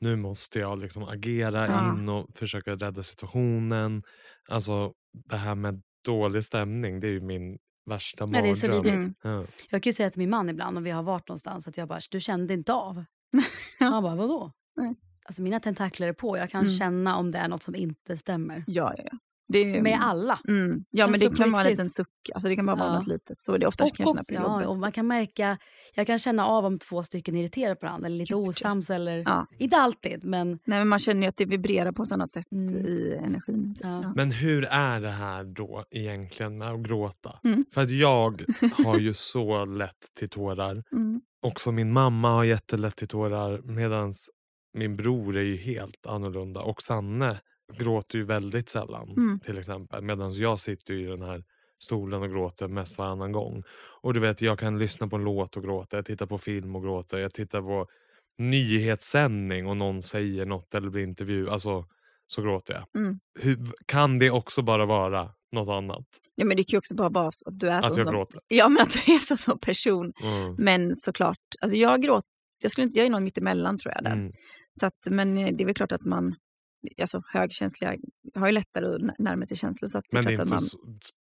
nu måste jag liksom agera Ja. in och försöka rädda situationen. Alltså det här med dålig stämning det är ju min värsta Ja, det är så mardröm. vidrigt. Ja. Jag kan ju säga till min man ibland om vi har varit någonstans att jag bara, du kände inte av. Han bara, vadå? Nej. Alltså mina tentakler är på, jag kan Mm. känna om det är något som inte stämmer. Ja, ja, ja. Det är, Med alla. Mm. Ja, men Alltså, det kan vara en liten suck. Alltså, det kan bara vara Ja. något litet. Så det är oftast Och, kan jag känna också, på jobbet. ja, och man kan märka, jag kan känna av om två stycken irriterar på varandra eller lite ja. osams eller, Ja. inte alltid men Nej, men man känner ju att det vibrerar på ett annat sätt Mm. i energin. Ja. Ja. Men hur är det här då egentligen med att gråta? Mm. För att jag har ju så lätt till tårar. Mm. Också min mamma har jättelätt till tårar medan min bror är ju helt annorlunda. Och Sanne gråter ju väldigt sällan Mm. till exempel. Medan jag sitter i den här stolen och gråter mest varannan gång. Och du vet jag kan lyssna på en låt och gråta. Jag tittar på film och gråter. Jag tittar på nyhetssändning och någon säger något eller blir intervju. Alltså så gråter jag. Mm. Hur, kan det också bara vara något annat? Ja, men det kan ju också bara vara så att du är så Att jag som? Ja, men att du är så som person. Mm. Men såklart, alltså jag gråter, jag, skulle inte, jag är nog mitt emellan tror jag där. Mm. Så att, men eh, det är väl klart att man, alltså högkänsliga har ju lättare att nä- närma till känslor. Så att Men det är inte att man, så,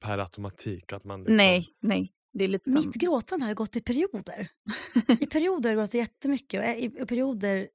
per automatik att man liksom... Nej, nej. Det är lite som, mitt gråtande har gått i perioder. I perioder har det gått jättemycket och i, i perioder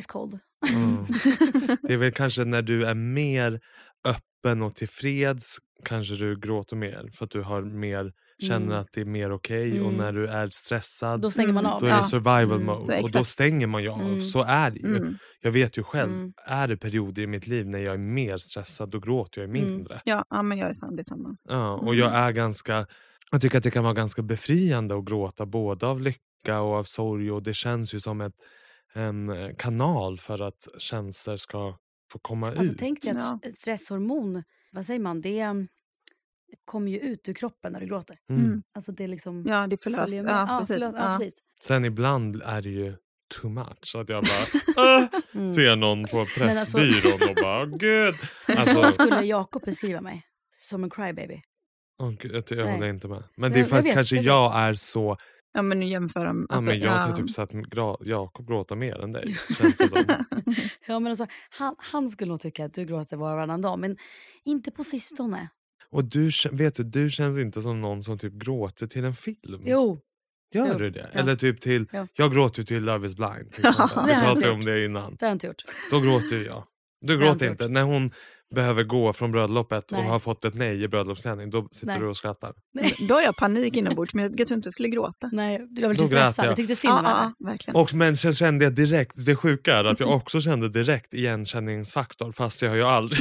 ice cold. Mm. Det är väl kanske när du är mer öppen och tillfreds kanske du gråter mer för att du har mer, känner Mm. att det är mer okej och Mm. när du är stressad Då stänger man Mm. av. då är det survival Mm. mode och då stänger man ju av. Mm. Så är det ju. mm. Jag vet ju själv, Mm. är det perioder i mitt liv när jag är mer stressad då gråter jag Mm. mindre. ja, ja, men jag är samma. Ja, och Mm. jag är ganska jag tycker att det kan vara ganska befriande att gråta både av lycka och av sorg och det känns ju som ett, en eh, kanal för att känslor ska få komma Alltså, ut. tänk dig att stresshormon, vad säger man, det um, kommer ju ut ur kroppen när du gråter. Mm. Mm. Alltså det liksom Ja, det förlös. följer med. Ja, precis. förlös- ja, Ja. precis. Sen ibland är det ju too much. Så att jag bara "Ah", Mm. ser någon på Men alltså- Pressbyrån och bara "Åh, gud. Så Alltså, skulle Jakob beskriva mig. Som en crybaby. åh, gud, jag, jag Nej. håller inte med. Men Jag- det är för jag att vet, kanske jag jag, är så... Ja, men nu jämför de. Ja, Alltså, men jag har ja. typ sett Jakob gråta mer än dig. Känns det som. Ja, men alltså, han, han skulle nog tycka att du gråter var och varannan dag. Men inte på sistone. Och du, vet du, du känns inte som någon som typ gråter till en film. Jo, Gör jo, du det? ja. Eller typ till... Ja. Jag gråter till Love is blind. Till Ja, Vi pratade om det innan. det har jag inte gjort. Då gråter jag. Du inte gråter inte. När hon behöver gå från bröllopet och Nej. har fått ett nej i bröllopsklänning, då sitter Nej. du och skrattar. Då har jag panik inombords, men jag, jag tror inte jag skulle gråta. Nej, du var lite stressad. jag. Jag tyckte synd om henne. Och men sen kände jag direkt, det sjuka är att jag också kände direkt igenkänningsfaktor fast jag har ju aldrig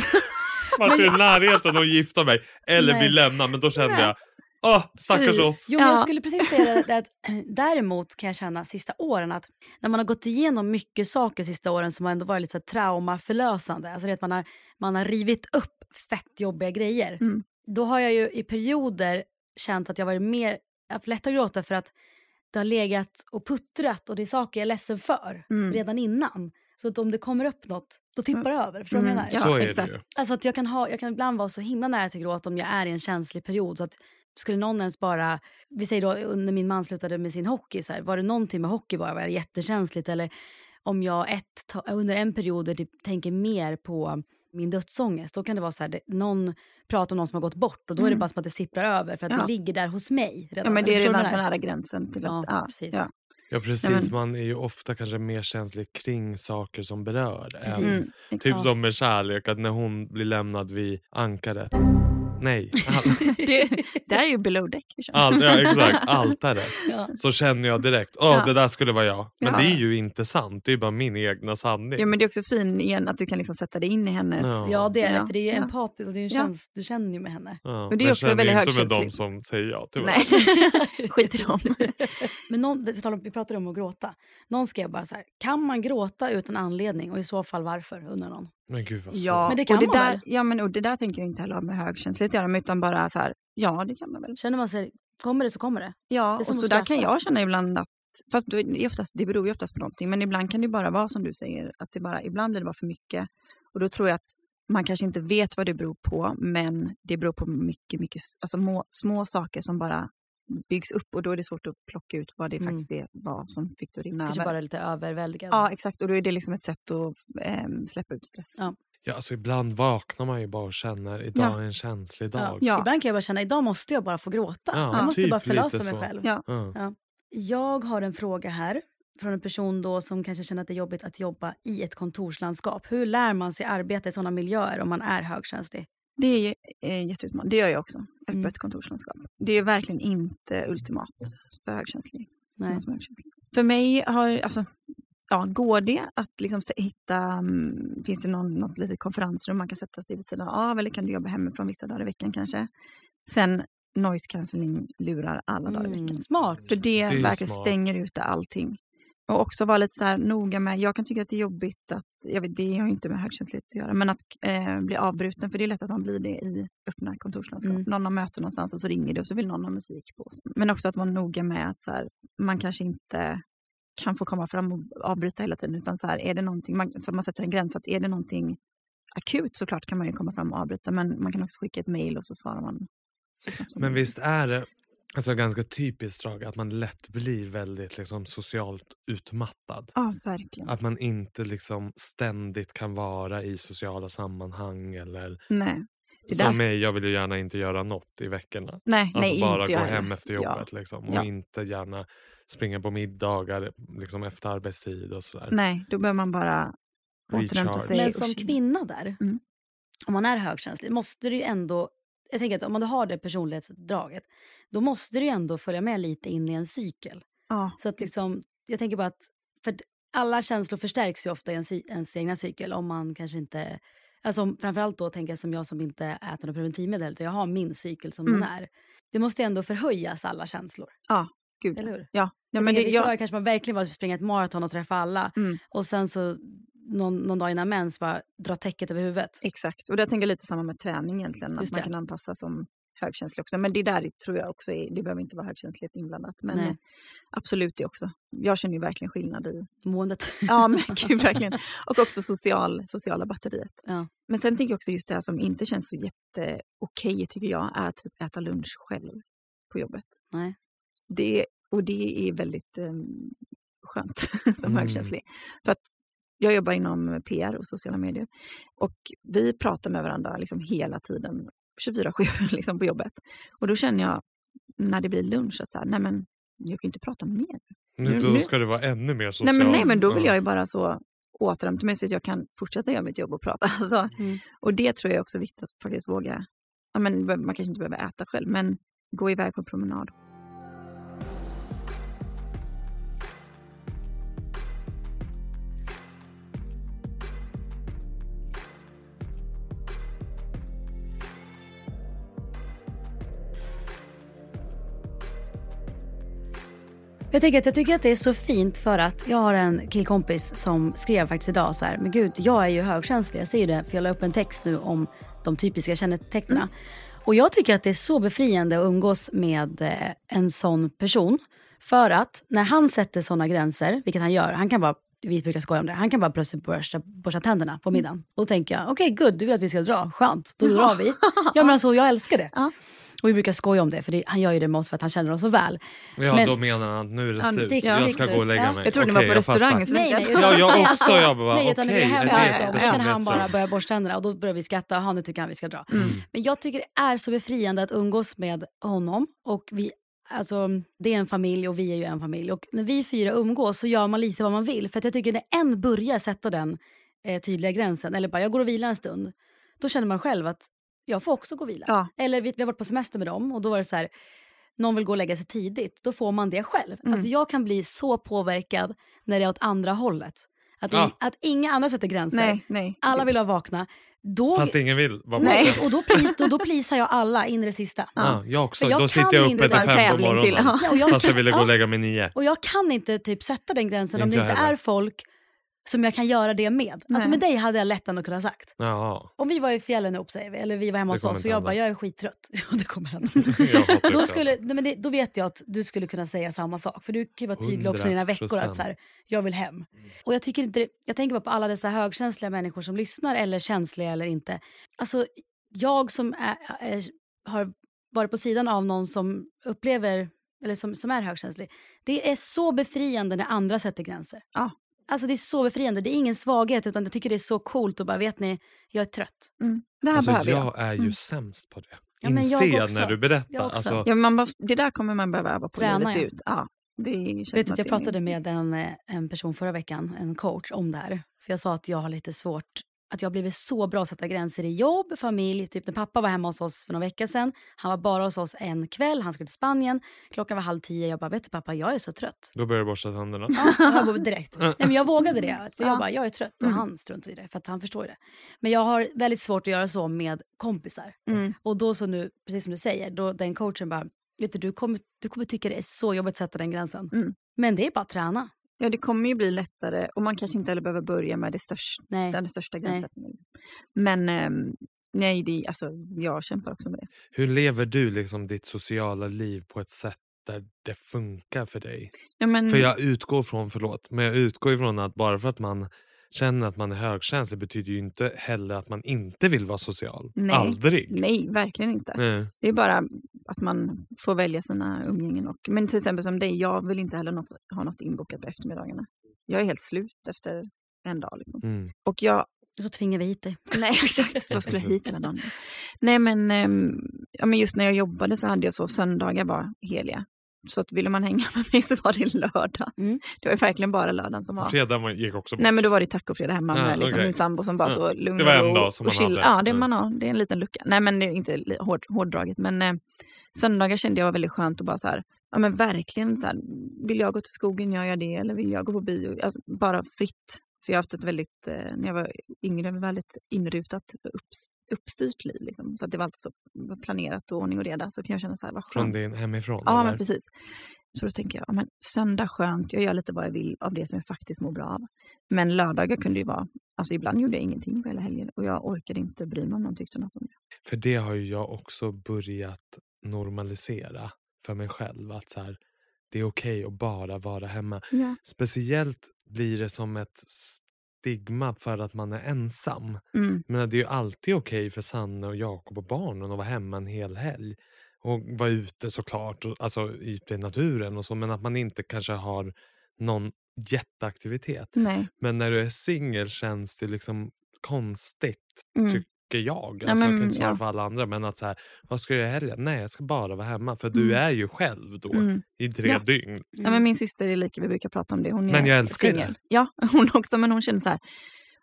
varit i närheten att gifta mig eller Nej. bli lämnad men då kände jag, åh stackars oss. Jo, men jag Ja. skulle precis säga det, att däremot kan jag känna sista åren att när man har gått igenom mycket saker sista åren som har ändå varit lite så här traumaförlösande, alltså det att man har, man har rivit upp fett jobbiga grejer. Mm. Då har jag ju i perioder känt att jag varit mer, jag har haft lättare att gråta för att det har legat och puttrat och det är saker jag är ledsen för Mm. redan innan. Så att om det kommer upp något, då tippar det över. Förstår du vad jag Mm, menar? Ja, så är exakt. det ju. Alltså att jag kan, ha, jag kan ibland vara så himla nära till gråt om jag är i en känslig period. Så att skulle någon ens bara, vi säger då under min man slutade med sin hockey, så här, var det någonting med hockey bara, var det jättekänsligt? Eller om jag ett, under en period typ, tänker mer på min dödsångest, då kan det vara så här, det, någon pratar om någon som har gått bort och då är det Mm. bara som att det sipprar över för att Ja. det ligger där hos mig. Redan. Ja, men det är redan för nära gränsen till att... Ja, Ja, precis. ja. Ja precis, men- man är ju ofta kanske mer känslig kring saker som berör en. Mm, Typ som med kärlek, att när hon blir lämnad vid ankaret. Nej. det, Det här är ju below deck. kör. All, ja, exakt, altare. Ja. Så känner jag direkt, åh Ja. det där skulle vara jag. Men Ja. det är ju inte sant, det är bara min egna sanning. Ja, men det är också fin igen att du kan liksom sätta dig in i hennes... Ja. ja det är det, för det är ju Ja. empatiskt och det är Ja. käns- du känner ju med henne. Ja, Men det är men också känner väldigt inte med de som säger ja tyvärr. Nej, skit i dem. Men någon, vi pratade om att gråta. Någon skrev bara så här, kan man gråta utan anledning och i så fall varför? Undrar någon. Men gud vad svårt. Ja, Men det kan och det man där, väl? Ja, men och det där tänker jag inte heller ha med högkänslighet att göra, utan bara så här, ja det kan man väl. Känner man sig, kommer det så kommer det. Ja, Det och så där kan jag känna ibland att, fast det, oftast, det beror ju oftast på någonting, men ibland kan det bara vara som du säger, att det bara, ibland blir det bara för mycket. Och då tror jag att man kanske inte vet vad det beror på, men det beror på mycket, mycket, alltså må, små saker som bara byggs upp och då är det svårt att plocka ut vad det Mm. faktiskt är, vad som fick det att rinna Kanske över. bara lite överväldigad. Ja, exakt. Och då är det liksom ett sätt att ehm, släppa ut stress. Ja, alltså ibland vaknar man ju bara och känner, idag Ja. är en känslig Ja. dag. Ja. Ibland kan jag bara känna, idag måste jag bara få gråta. Ja, jag måste typ bara förlösa mig så. själv. Ja. Ja. Jag har en fråga här från en person då som kanske känner att det är jobbigt att jobba i ett kontorslandskap. Hur lär man sig arbeta i sådana miljöer om man är högkänslig? Det är eh, jätteutmanande. Det gör jag också. Öppet Mm. kontorslandskap. Det är verkligen inte ultimat för högkänslig. Nej. som högkänslig. För mig har, alltså, ja, går det att liksom se- hitta, mm, finns det någon, något litet konferensrum man kan sätta sig vid sidan av eller kan du jobba hemifrån vissa dagar i veckan kanske. Sen noise cancelling lurar alla dagar i Mm, veckan. smart. För det, är verkligen smart. stänger ute allting. Och också vara lite så här noga med, jag kan tycka att det är jobbigt att, jag vet, det har ju inte med högkänslighet att göra, men att eh, bli avbruten, för det är lätt att man blir det i öppna kontorslandskap. Mm. Någon har möte någonstans och så ringer det och så vill någon ha musik på. Men också att vara noga med att så här, man kanske inte kan få komma fram och avbryta hela tiden, utan så här, är det någonting, man, så man sätter en gräns, att är det någonting akut så klart kan man ju komma fram och avbryta, men man kan också skicka ett mejl och så svarar man Men visst är det alltså, ganska typiskt drag att man lätt blir väldigt liksom, socialt utmattad. Ja, verkligen. Att man inte liksom ständigt kan vara i sociala sammanhang eller Nej. Det där som ska- mig, jag vill ju gärna inte göra något i veckorna. Nej, Alltså nej bara inte gå heller. hem efter Ja. jobbet liksom, och Ja. inte gärna springa på middagar liksom, efter arbetstid och sådär. Nej, då behöver man bara återhämta sig. Men som kvinna där, Mm. om man är högkänslig, måste du ju ändå... Jag tänker att om man har det personlighetsdraget, då måste du ju ändå följa med lite in i en cykel. Ja, Så att liksom, jag tänker bara att för alla känslor förstärks ju ofta i ens, ens egna cykel om man kanske inte... Alltså framförallt då tänker jag som jag som inte äter något preventivmedel utan jag har min cykel som Mm. den är. Det måste ändå förhöjas alla känslor, gud. eller hur? Ja, ja Jag men det, ja, dagar kanske man verkligen bara springa ett maraton och träffa alla mm, och sen så någon, någon dag innan mens bara dra täcket över huvudet. exakt. Och jag tänker lite samma med träning egentligen. Att man kan anpassa som högkänslig också. Men det där tror jag också är, det behöver inte vara högkänslighet inblandat. Men Nej. absolut det också. Jag känner ju verkligen skillnad i, Måendet. ja men gud verkligen. Och också social, sociala batteriet. Ja. Men sen tänker jag också just det här som inte känns så jätte okej tycker jag, är att typ äta lunch själv på jobbet. Nej. Det, och det är väldigt eh, skönt som Mm. högkänslig. För att jag jobbar inom PR och sociala medier. Och vi pratar med varandra liksom hela tiden, 24-7 liksom på jobbet. Och då känner jag när det blir lunch att så här, nej men jag kan ju inte prata mer. Nu, Nu- då nu- ska du vara ännu mer social. Nej men, nej men då vill Ja. jag ju bara så återhämta mig så att jag kan fortsätta göra mitt jobb och prata. Alltså, Mm. Och det tror jag också är viktigt att faktiskt våga, ja, men man kanske inte behöver äta själv, men gå iväg på promenad. Jag, tänker att jag tycker att det är så fint för att jag har en killkompis som skrev faktiskt idag så här, men gud, jag är ju högkänslig. Jag säger det, för jag la upp en text nu om de typiska kännetecknen. Mm. Och jag tycker att det är så befriande att umgås med eh, en sån person. För att när han sätter såna gränser, vilket han gör, han kan bara vi brukar skoja om det. Han kan bara plötsligt borsta, borsta tänderna på middagen. Och då tänker jag, okej good, du vill att vi ska dra. Skönt, då drar vi. Ja men alltså jag älskar det. Ja. Och vi brukar skoja om det, för det, han gör ju det med oss för att han känner oss så väl. Ja, Men- då menar han att nu är det slut. stick- jag ska gå och lägga Ja. mig. Jag trodde ni var på restaurang. Nej, nej, jag- utan- Ja, jag också. Jag bara, nej, utan när vi är hemma hos dem, kan han bara börja borsta tänderna och då börjar vi skratta. Jaha, nu tycker han vi ska dra. Mm. Men jag tycker det är så befriande att umgås med honom. Och vi, alltså, det är en familj och vi är ju en familj. Och när vi fyra umgås så gör man lite vad man vill. För att jag tycker när en börjar sätta den eh, tydliga gränsen, eller bara jag går och vilar en stund, då känner man själv att jag får också gå och vila. Ja. Eller vi, vi har varit på semester med dem och då var det så här, någon vill gå och lägga sig tidigt, då får man det själv. Mm. Alltså jag kan bli så påverkad när det är åt andra hållet. Att, Ja. in, att inga andra sätter gränser. Nej, nej. Alla vill vara vakna. Då, Fast ingen vill vara Nej. och då, plis, då, då plisar jag alla in i det sista. Ja, jag också. Jag Då sitter jag uppe till fem på tävling till. morgonen. Ja, och jag, Fast jag ville gå och ja, lägga mig nio. och jag kan inte typ sätta den gränsen om Inte det jag inte är folk som jag kan göra det med. Alltså Nej. med dig hade jag lätt ändå kunnat sagt. Ja, Om vi var i fjällen ihop säger vi, eller vi var hemma hos oss och jag bara, jag är skittrött. Ja, det kommer hända. då, skulle, nej, men det, då vet jag att du skulle kunna säga samma sak. För du kan ju vara tydlig också i dina veckor att så här, jag vill hem. Och jag tycker inte, jag tänker bara på alla dessa högkänsliga människor som lyssnar eller känsliga eller inte. Alltså jag som är, är, har varit på sidan av någon som upplever, eller som, som är högkänslig. Det är så befriande när andra sätter gränser. Ja. Alltså det är så befriande. Det är ingen svaghet utan jag tycker det är så coolt och bara vet ni, jag är trött. Mm. Det här Alltså, behöver jag. jag är ju Mm. sämst på det. Ja, men jag Inse också. när du berättar. Jag också. Alltså, Ja, man måste, det där kommer man behöva öva på Träna, livet ja. ut. Ja, det känns Vet du, att jag pratade med en, eh, en person förra veckan, en coach, om det här. För jag sa att jag har lite svårt, att jag har blivit så bra att sätta gränser i jobb, familj. Typ när pappa var hemma hos oss för några veckor sedan. Han var bara hos oss en kväll, han skulle till Spanien. Klockan var halv tio. Jag bara, vet du pappa, jag är så trött. då börjar du borsta tänderna. Ja, jag direkt. Nej, men jag vågade det. För jag Ja. bara, jag är trött. Och Mm. han struntade i det, för att han förstår det. Men jag har väldigt svårt att göra så med kompisar. Mm. Och då så nu, precis som du säger, då den coachen bara, vet du, du kommer, du kommer tycka det är så jobbigt att sätta den gränsen. Mm. Men det är bara att träna. Ja, det kommer ju bli lättare och man kanske inte heller behöver börja med det största, Nej. den största Nej. gränssättningen. Men ehm, nej, det, alltså, jag kämpar också med det. Hur lever du liksom ditt sociala liv på ett sätt där det funkar för dig? Ja, men, För jag utgår från, förlåt, men jag utgår ifrån att bara för att man känner att man är högkänslig betyder ju inte heller att man inte vill vara social. Nej. Aldrig. Nej, verkligen inte. Nej. Det är bara att man får välja sina umgängen. Och, men till exempel som dig, jag vill inte heller något, ha något inbokat på eftermiddagarna. Jag är helt slut efter en dag. Liksom. Mm. Och jag, Så tvingar vi hit dig. nej exakt, så skulle jag hit hela dagen. Nej men, ehm, ja, men just när jag jobbade så hade jag så, söndagar var heliga. Så att ville man hänga med mig så var det lördag. Mm. Det var ju verkligen bara lördagen som var. Fredag gick också bort. Nej men då var det tacofredag hemma Ja, med liksom, okej. min sambo som bara Ja, så lugn det var en och, dag som och man chill. hade. Ja, det, Mm. man har, det är en liten lucka. Nej men det är inte hård, hårdraget men eh, söndagar kände jag var väldigt skönt att bara så här, ja men verkligen så här, vill jag gå till skogen gör jag det eller vill jag gå på bio, alltså bara fritt. För jag har haft ett väldigt, eh, när jag var yngre, väldigt inrutat, upps, uppstyrt liv liksom. Så att det var alltid så planerat och ordning och reda. Så kan jag känna så här, vad Från skönt. din hemifrån? Ja, eller? men precis. Så då tänker jag, ja, men söndag skönt, jag gör lite vad jag vill av det som jag faktiskt mår bra av. Men lördagar kunde ju vara, alltså ibland gjorde jag ingenting på hela helgen och jag orkade inte bry mig om någon tyckte något om det. För det har ju jag också börjat normalisera för mig själv. Att så här, det är okej att bara vara hemma. Ja. Speciellt blir det som ett stigma för att man är ensam. Mm. Men det är ju alltid okej för Sanne och Jakob och barnen att vara hemma en hel helg. Och vara ute såklart, alltså ute i naturen och så. Men att man inte kanske har någon jätteaktivitet. Nej. Men när du är singel känns det liksom konstigt Mm. tycker jag. Ja, Alltså, jag men, kan inte svara ja. för alla andra. Men att så här, vad ska jag göra i helgen? Nej, jag ska bara vara hemma. För du Mm. är ju själv då Mm. i tre Ja. dygn. Ja, men min syster är lika, vi brukar prata om det. Hon är Men jag älskar singel. det. Ja, hon också. Men hon känner så här,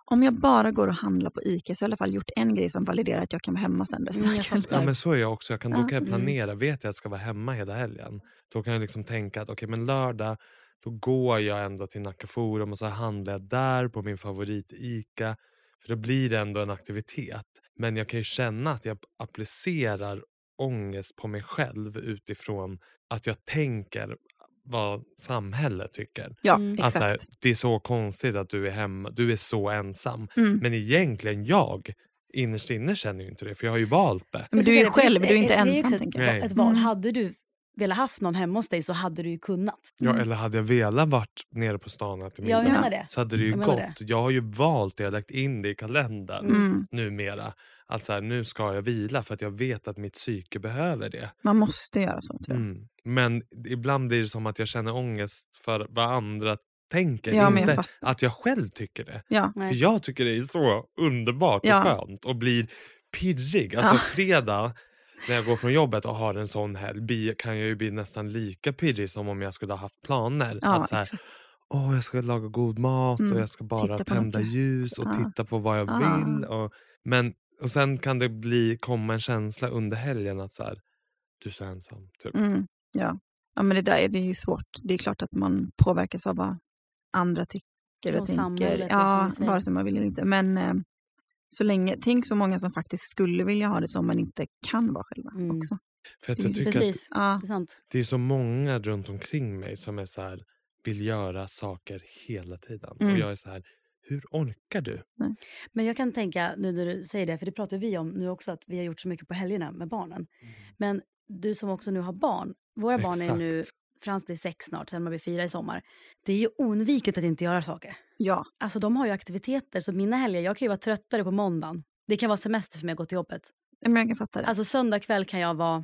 om jag bara går och handlar på ICA så har jag i alla fall gjort en grej som validerar att jag kan vara hemma sen resten Mm, jag. Ja men så är jag också. Jag kan, då kan jag Mm. planera. Vet jag att jag ska vara hemma hela helgen. Då kan jag liksom tänka att okej men lördag då går jag ändå till Nacka Forum och så handlar jag där på min favorit ICA. För då blir det ändå en aktivitet. Men jag kan ju känna att jag applicerar ångest på mig själv utifrån att jag tänker vad samhället tycker. Ja, Mm. Att så här, exakt. det är så konstigt att du är hemma, du är så ensam. Mm. Men egentligen jag, innerst inne känner ju inte det för jag har ju valt det. Men du är ju själv, du är inte det- det ju ensam ett, ett val. Mm. Hade du velat haft någon hemma hos dig så hade du ju kunnat. Ja, Mm. eller hade jag velat varit nere på stan och ätit Ja, jag middag menar det. så hade det ju Jag gått. Jag har ju valt det, jag har lagt in det i kalendern Mm. numera. Att så här, nu ska jag vila för att jag vet att mitt psyke behöver det. Man måste göra så tror jag. Mm. Men ibland blir det som att jag känner ångest för vad andra tänker. Ja, jag inte fattar. att jag själv tycker det. Ja. För jag tycker det är så underbart och Ja. skönt och blir pirrig. Alltså Ja. fredag när jag går från jobbet och har en sån helg bli- kan jag ju bli nästan lika pirrig som om jag skulle ha haft planer. Ja, att så här. Åh, jag ska laga god mat Mm. och jag ska bara tända något. ljus och Ja. titta på vad jag Ja. vill. Och, men Och sen kan det bli, komma en känsla under helgen att så här, du är så ensam. Typ. Mm, ja. ja, men det där är, det är ju svårt. Det är klart att man påverkas av vad andra tycker och, Och tänker. Ja, liksom, vare sig man vill eller inte. Men eh, så länge, tänk så många som faktiskt skulle vilja ha det så men inte kan vara själva Mm. också. För att jag Precis. tycker att Precis, Ja, det är sant. det är så många runt omkring mig som är så här, vill göra saker hela tiden. Mm. Och jag är så här, hur orkar du? Men jag kan tänka, nu när du säger det, för det pratar vi om nu också, att vi har gjort så mycket på helgerna med barnen. Men du som också nu har barn, våra barn är nu, Exakt. Frans blir sex snart, sen man blir fyra i sommar. Det är ju oundvikligt att inte göra saker. ja. Alltså de har ju aktiviteter, så mina helger, jag kan ju vara tröttare på måndagen. Det kan vara semester för mig att gå till jobbet. Men jag kan fatta det. Alltså söndag kväll kan jag vara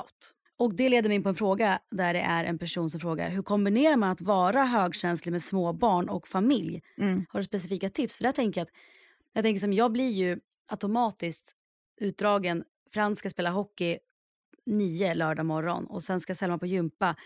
out. Och det leder mig in på en fråga där det är en person som frågar hur kombinerar man att vara högkänslig med små barn och familj? Mm. Har du specifika tips? För där tänker jag att jag, tänker som, jag blir ju automatiskt utdragen. Frans ska spela hockey nio lördag morgon och sen ska Selma på gympa.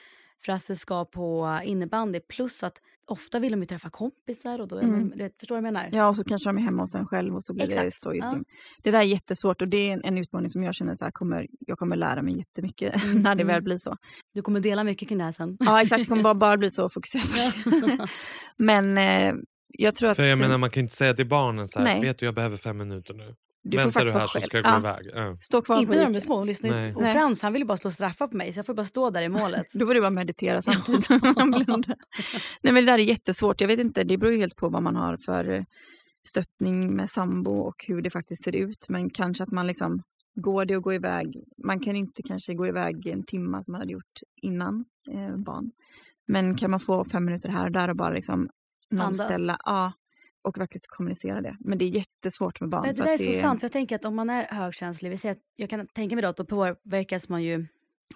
Frasse ska på innebandy plus att ofta vill de ju träffa kompisar och då, Mm. mm. förstår du vad jag menar? Ja, och så kanske de är hemma hos en själv och så blir det Exakt, stå just ja. det. Det där är jättesvårt och det är en, en utmaning som jag känner att kommer, jag kommer lära mig jättemycket Mm, när det väl blir så. Du kommer dela mycket kring det här sen. Ja, exakt. Det kommer bara, bara bli så fokuserat på det. Men eh, jag tror att... För jag menar man kan inte säga till barnen så här, Nej. vet du jag behöver fem minuter nu. Du får Vänta du faktiskt här vara så själv. ska jag gå Ja, iväg. Ja. Stå kvar Inte när de är små, de lyssnar Nej. inte. Och. Frans han vill ju bara stå och straffa på mig så jag får bara stå där i målet. Då borde du bara meditera samtidigt. Nej, men det där är jättesvårt. Jag vet inte, det beror ju helt på vad man har för stöttning med sambo och hur det faktiskt ser ut. Men kanske att man liksom, går det att gå iväg? Man kan inte kanske gå iväg en timme som man hade gjort innan eh, barn. Men kan man få fem minuter här och där och bara liksom nollställa? Ja, och verkligen kommunicera det. Men det är jättesvårt med barn. Men det där är så sant, för jag tänker att om man är högkänslig, vi säger att jag kan tänka mig då att då påverkas man ju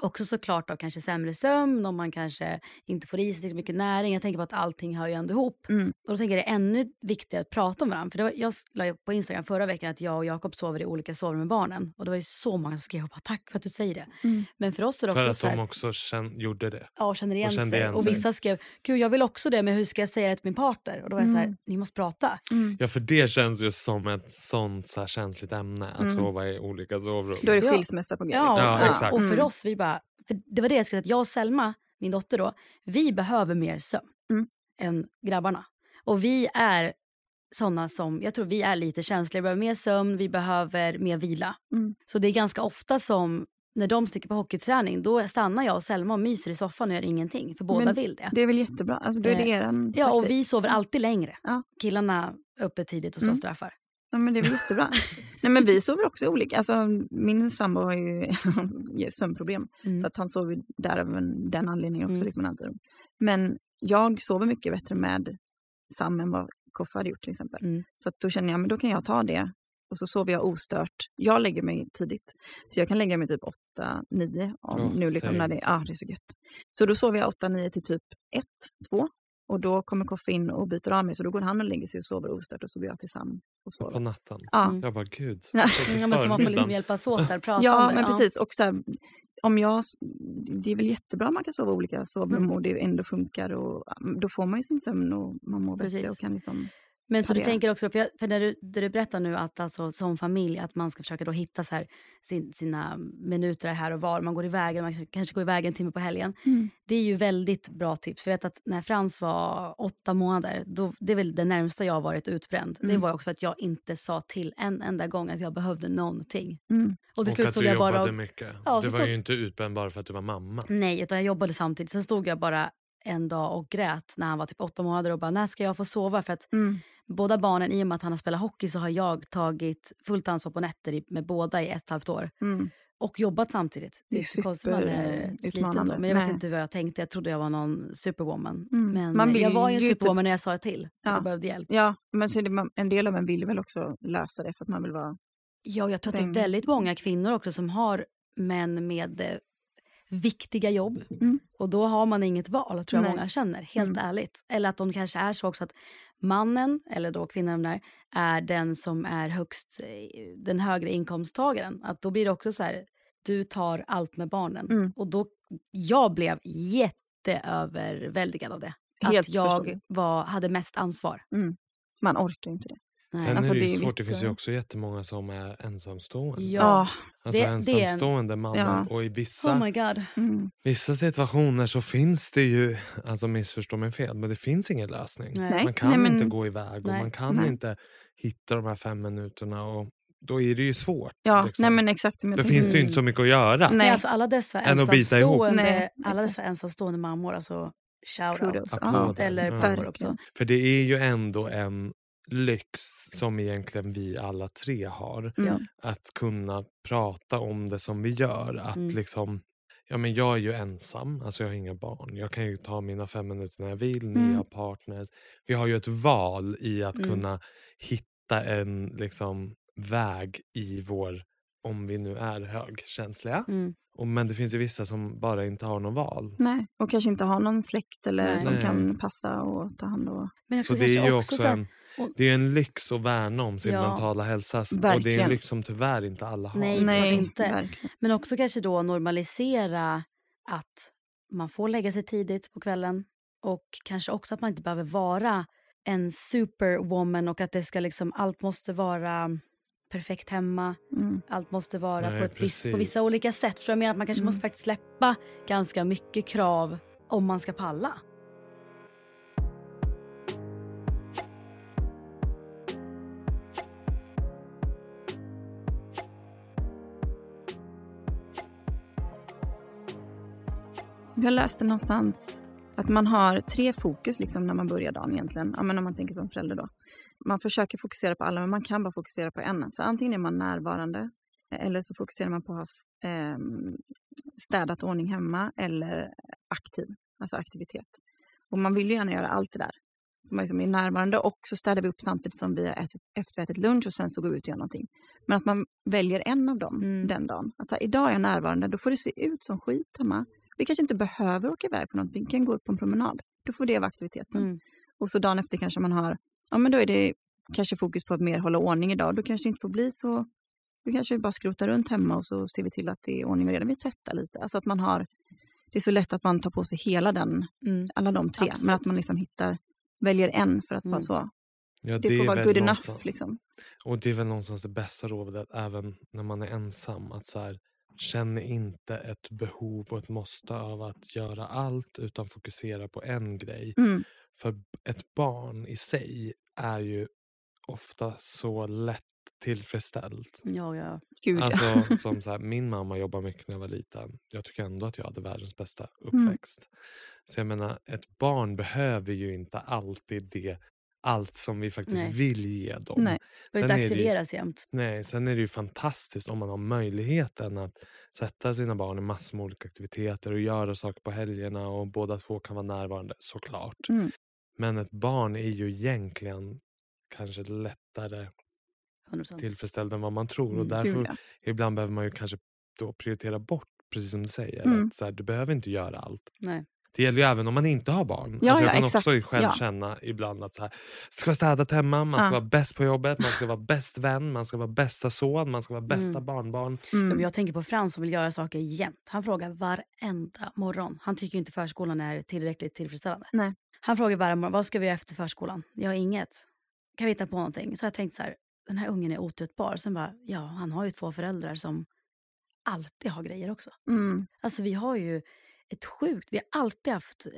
också såklart av kanske sämre sömn, om man kanske inte får i sig tillräckligt mycket näring. Jag tänker på att allting hör ju ändå ihop. Mm. Och då tänker jag det är ännu viktigare att prata om varandra. För det var, jag la på Instagram förra veckan att jag och Jakob sover i olika sovrum med barnen. Och det var ju så många som skrev bara tack för att du säger det. Mm. Men för oss är det För också att så här, de också känn, gjorde det. ja, känner igen och kände sig. igen och sig. vissa skrev, gud jag vill också det men hur ska jag säga det till min partner? Och då var jag så här, Mm. ni måste prata. Mm. Ja för det känns ju som ett sånt så här känsligt ämne att Mm. sova i olika sovrum. Då är det Ja. skilsmässa på g. Ja, Ja, och, exakt. och för oss, vi bara, för det var det jag skulle säga, att jag och Selma, min dotter då, vi behöver mer sömn Mm. än grabbarna. Och vi är sådana som, jag tror vi är lite känsliga, vi behöver mer sömn, vi behöver mer vila. Mm. Så det är ganska ofta som, när de sticker på hockeyträning, då stannar jag och Selma och myser i soffan och gör ingenting, för båda Men vill det. Det är väl jättebra. Alltså, då är det Eh, eran Ja, och vi sover alltid längre. Ja. Killarna uppe tidigt och slår Mm. straffar. Ja, men det är väl jättebra. Nej, men vi sover också olika. Alltså, min sambo har ju sömnproblem. Mm. Så att han sover där av en- den anledningen också. Mm. Liksom, men jag sover mycket bättre med Sam än vad Koffe hade gjort till exempel. Mm. Så att då känner jag, men då kan jag ta det. Och så sover jag ostört. Jag lägger mig tidigt. Så jag kan lägga mig typ 8-9. Ja, nu liksom same. när det, ja, det är så gött. Så då sover jag 8-9 till typ 1, 2. Och då kommer Koffe in och byter av mig. Så då går han och lägger sig och sover ostört. Och så går jag till Sam och På sover. natten. Ja. Mm. Jag bara gud. Ja. på Ja, men så man får liksom hjälpas åt där, prata om Ja, men precis. Och så här, om jag, det är väl jättebra om man kan sova i olika sovrum Mm. och det ändå funkar. Och, då får man ju sin sömn och man mår bättre Precis. och kan liksom... Men så du tänker också, för, jag, för när du, det du berättar nu att alltså, som familj att man ska försöka då hitta så här, sin, sina minuter här och var. Man går iväg, man kanske går iväg en timme på helgen. Mm. Det är ju väldigt bra tips. För jag vet att när Frans var åtta månader, då, det är väl det närmsta jag har varit utbränd. Det Mm. var också för att jag inte sa till en enda gång att jag behövde någonting. Mm. Och till Och slut att stod du jag bara jobbade och, mycket. Ja, du var stod- ju inte utbränd bara för att du var mamma. Nej, utan jag jobbade samtidigt. Sen stod jag bara en dag och grät när han var typ åtta månader och bara, när ska jag få sova? För att Mm. båda barnen, i och med att han har spelat hockey så har jag tagit fullt ansvar på nätter med båda i ett halvt år. Mm. Och jobbat samtidigt. Det är, Det är konstigt man är super- sliten då. Men jag vet Nej. inte vad jag tänkte. Jag trodde jag var någon superwoman. Mm. Men Man vill jag var ju en typ- superwoman när jag sa till. Att Ja. jag behövde hjälp. Ja, men så det, en del av en vill väl också lösa det för att man vill vara... Ja, jag tror att det är väldigt många kvinnor också som har män med eh, viktiga jobb. Mm. Och då har man inget val, tror jag Nej. många känner. Helt Mm. ärligt. Eller att de kanske är så också att mannen, eller då kvinnan där, är den som är högst, eh, den högre inkomsttagaren. Att då blir det också så här, du tar allt med barnen. Mm. Och då, jag blev jätteöverväldigad av det. Helt att jag var, hade mest ansvar. Man orkar inte det. Nej. Sen Alltså, är det det ju är svårt, det finns ju också jättemånga som är ensamstående. Ja. Alltså det- det är en- ensamstående mammor. Ja. Och i vissa, Oh my god. Mm. vissa situationer så finns det ju, alltså missförstå mig fel, men det finns ingen lösning. Nej. Nej. Man kan men- inte gå iväg och Nej. man kan Nej. inte hitta de här fem minuterna. Och då är det ju svårt. Ja, liksom. nej men exakt. Men Då finns det ju inte så mycket att göra. Nej. Nej, alltså alla dessa Än att bita ihop. ensamstående, Nej, alla dessa ensamstående mammor, alltså shout out. Kudos. Applåder. Eller Ja. Verkligen. också. För det är ju ändå en lyx som egentligen vi alla tre har. Mm. Att kunna prata om det som vi gör. Att Mm. liksom, ja men jag är ju ensam, alltså jag har inga barn. Jag kan ju ta mina fem minuter när jag vill, ni Mm. har partners. Vi har ju ett val i att Mm. kunna hitta en liksom, väg i vår, om vi nu är högkänsliga. Mm. Och, men det finns ju vissa som bara inte har något val. Nej, och kanske inte ha någon släkt eller Nej. som kan passa och ta hand om. Men jag Så det är ju också också en, och- det är en lyx att värna om sin Ja. mentala hälsa. s- Och det är en Verkligen. lyx som tyvärr inte alla har. Nej, Nej, inte. verkligen. Men också kanske då normalisera att man får lägga sig tidigt på kvällen och kanske också att man inte behöver vara en superwoman och att det ska liksom, allt måste vara perfekt hemma. Mm. Allt måste vara Nej, på, ett viss, på precis. vissa olika sätt. För jag menar att man kanske Mm. måste faktiskt släppa ganska mycket krav om man ska palla. Jag läste någonstans att man har tre fokus liksom när man börjar dagen egentligen. Ja, men om man tänker som förälder då. Man försöker fokusera på alla men man kan bara fokusera på en. Så antingen är man närvarande eller så fokuserar man på att ha ehm, städat ordning hemma eller aktiv, alltså aktivitet. Och man vill ju gärna göra allt det där. Så man liksom är närvarande och så städar vi upp samtidigt som vi har ätit, efterätit lunch och sen så går vi ut och gör någonting. Men att man väljer en av dem Mm. den dagen. Att så här, idag är jag närvarande, då får det se ut som skit hemma. Vi kanske inte behöver åka iväg på något, vi kan gå upp på en promenad. Då får det vara aktiviteten. Mm. Och så dagen efter kanske man har, ja men då är det kanske fokus på att mer hålla ordning idag. Då kanske det inte får bli så, då kanske vi bara skrotar runt hemma och så ser vi till att det är ordning och reda. Vi tvättar lite. Alltså att man har, det är så lätt att man tar på sig hela den, Mm. alla de tre. Absolut. Men att man liksom hittar, väljer en för att vara Mm. så. Ja, Det, får är vara good enough liksom. Och det är väl någonstans det bästa rådet även när man är ensam. Att så här, känn inte ett behov och ett måste av att göra allt utan fokusera på en grej. Mm. För ett barn i sig är ju ofta så lätt tillfredsställt. Ja, ja. Gud ja. Alltså, som så här, min mamma jobbade mycket när jag var liten. Jag tycker ändå att jag hade världens bästa uppväxt. Så jag menar, ett barn behöver ju inte alltid det, allt som vi faktiskt Nej. vill ge dem. Nej. Sen inte det ju- aktiveras jämt. Nej, sen är det ju fantastiskt om man har möjligheten att sätta sina barn i massor med olika aktiviteter och göra saker på helgerna och båda två kan vara närvarande, såklart. Mm. Men ett barn är ju egentligen kanske lättare 100%. tillfredsställd än vad man tror. Och Mm, därför ja. ibland behöver man ju kanske då prioritera bort, precis som du säger. Mm. Att så här, du behöver inte göra allt. Nej. Det gäller ju även om man inte har barn. Ja, alltså jag ja, kan också exakt. själv Ja. känna ibland att så här, ska vara städat hemma, man ska vara bäst på jobbet, man ska vara bäst vän, man ska vara bästa son, man ska vara bästa Mm. barnbarn. Mm. Jag tänker på Frans som vill göra saker jämt. Han frågar varenda morgon. Han tycker inte förskolan är tillräckligt tillfredsställande. Nej. Han frågar varje morgon, vad ska vi göra efter förskolan? Jag har inget. Kan vi hitta på någonting? Så jag tänkt så här, den här ungen är otröttbar. Sen bara, ja, han har ju två föräldrar som alltid har grejer också. Mm. Alltså vi har ju ett sjukt, vi har alltid haft eh,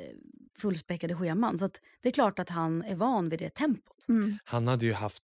fullspäckade scheman. Så att det är klart att han är van vid det tempot. Mm. Han hade ju haft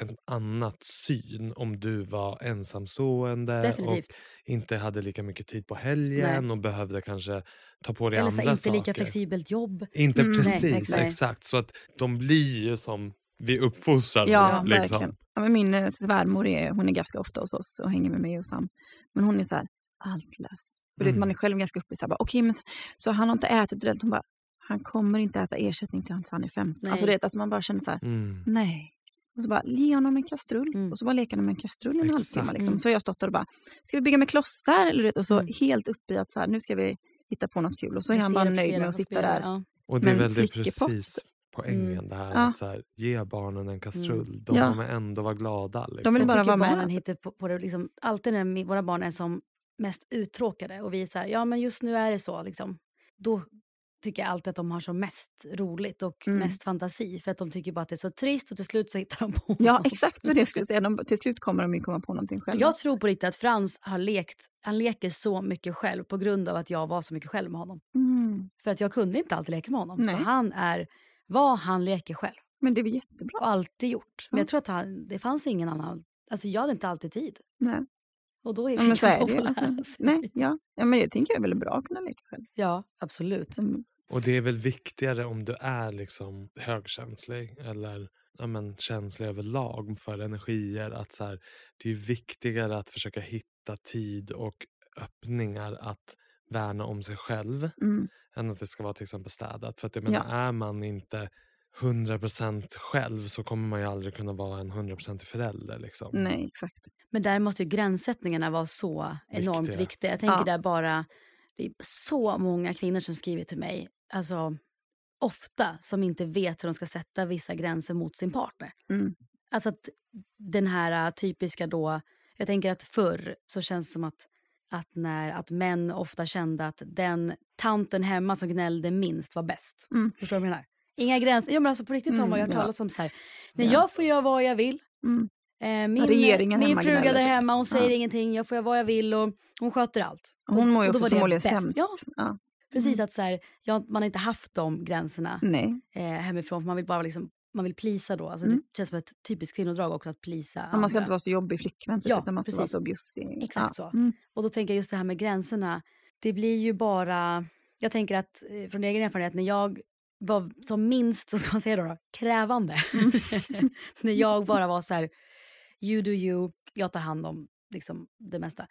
en annat syn om du var ensamstående Definitivt. och inte hade lika mycket tid på helgen och behövde kanske ta på dig Eller så andra här, inte lika saker. flexibelt jobb. Inte Mm, nej, precis, exakt. exakt. Så att de blir ju som vi uppfostrar Ja, dem. verkligen. Liksom. Ja, men min eh, svärmor är, hon är ganska ofta hos oss och hänger med mig och Sam. Men hon är så här, allt löst. Och du vet, Mm. Man är själv ganska uppe i så här, bara, okej, men så, så han har inte ätit ordentligt. Hon bara, han kommer inte äta ersättning till han är 15. Nej. Alltså, det, alltså man bara känner så här, Mm. nej. Och så bara, ge honom en kastrull. Mm. Och så bara leker han med en kastrull i en halvtimme. Liksom. Mm. Så har jag stått där och bara, ska vi bygga med klossar? Eller, vet, och så Mm. helt uppe i att så här, nu ska vi hitta på något kul. Och så är han bara nöjd med att sitta där. Ja. Och det är Men väl det slickepott. precis poängen Mm. det här Ja. att så här, ge barnen en kastrull. De Ja. kommer ändå vara glada. Liksom. De vill Jag bara vara med. barnen hittar på, på det. Liksom, alltid när våra barn är som mest uttråkade och vi är så här, ja men just nu är det så. Liksom, då tycker jag alltid att de har som mest roligt och Mm. mest fantasi. För att de tycker bara att det är så trist och till slut så hittar de på Ja, något. exakt vad det skulle säga. De, till slut kommer de ju komma på någonting själva. Jag tror på riktigt att Frans har lekt, han leker så mycket själv på grund av att jag var så mycket själv med honom. Mm. För att jag kunde inte alltid leka med honom. Nej. Så han är vad han leker själv. Men det är väl jättebra. Och alltid gjort. Men Ja. jag tror att han, det fanns ingen annan, alltså jag hade inte alltid tid. Nej. Och då är Ja, men så är att det ju. Alltså, nej, ja. ja, men jag tänker jag är väl bra att kunna leka själv. Ja, absolut. Som, Och det är väl viktigare om du är liksom högkänslig eller ja, men, känslig överlag för energier. Att så här, det är viktigare att försöka hitta tid och öppningar att värna om sig själv mm, än att det ska vara till exempel städat. För att jag menar, Ja. är man inte 100% själv så kommer man ju aldrig kunna vara en 100% förälder. Liksom. nej, exakt. Men där måste ju gränssättningarna vara så enormt Viktiga. viktiga. Jag tänker Ja. där bara, det är så många kvinnor som skriver till mig, alltså ofta som inte vet hur de ska sätta vissa gränser mot sin partner. Mm. Alltså att den här typiska då, jag tänker att förr så känns det som att, att, när, att män ofta kände att den tanten hemma som gnällde minst var bäst. Mm. Förstår du vad jag menar? Inga gränser. Ja, men alltså på riktigt har man ju hört Mm, ja. talas om så här, nej Ja. jag får göra vad jag vill. Mm. Eh, min Regeringen min gnäller där hemma, hon säger Ja. ingenting, jag får göra vad jag vill och hon sköter allt. Hon mår ju också förmodligen sämst. Ja, Ja. precis. Mm. Att så här, ja, man har inte haft de gränserna eh, hemifrån för man vill bara liksom, man vill plisa då. Alltså, Mm. Det känns som ett typiskt kvinnodrag också att plisa men man ska inte vara så jobbig flickvän, typ, Ja, utan man ska vara precis. så bjussig. Exakt ja. så. Mm. Och då tänker jag just det här med gränserna. Det blir ju bara, jag tänker att eh, från egen erfarenhet när jag var som minst, så ska man säga då, då krävande. Mm. när jag bara var så här, you do you, jag tar hand om liksom det mesta.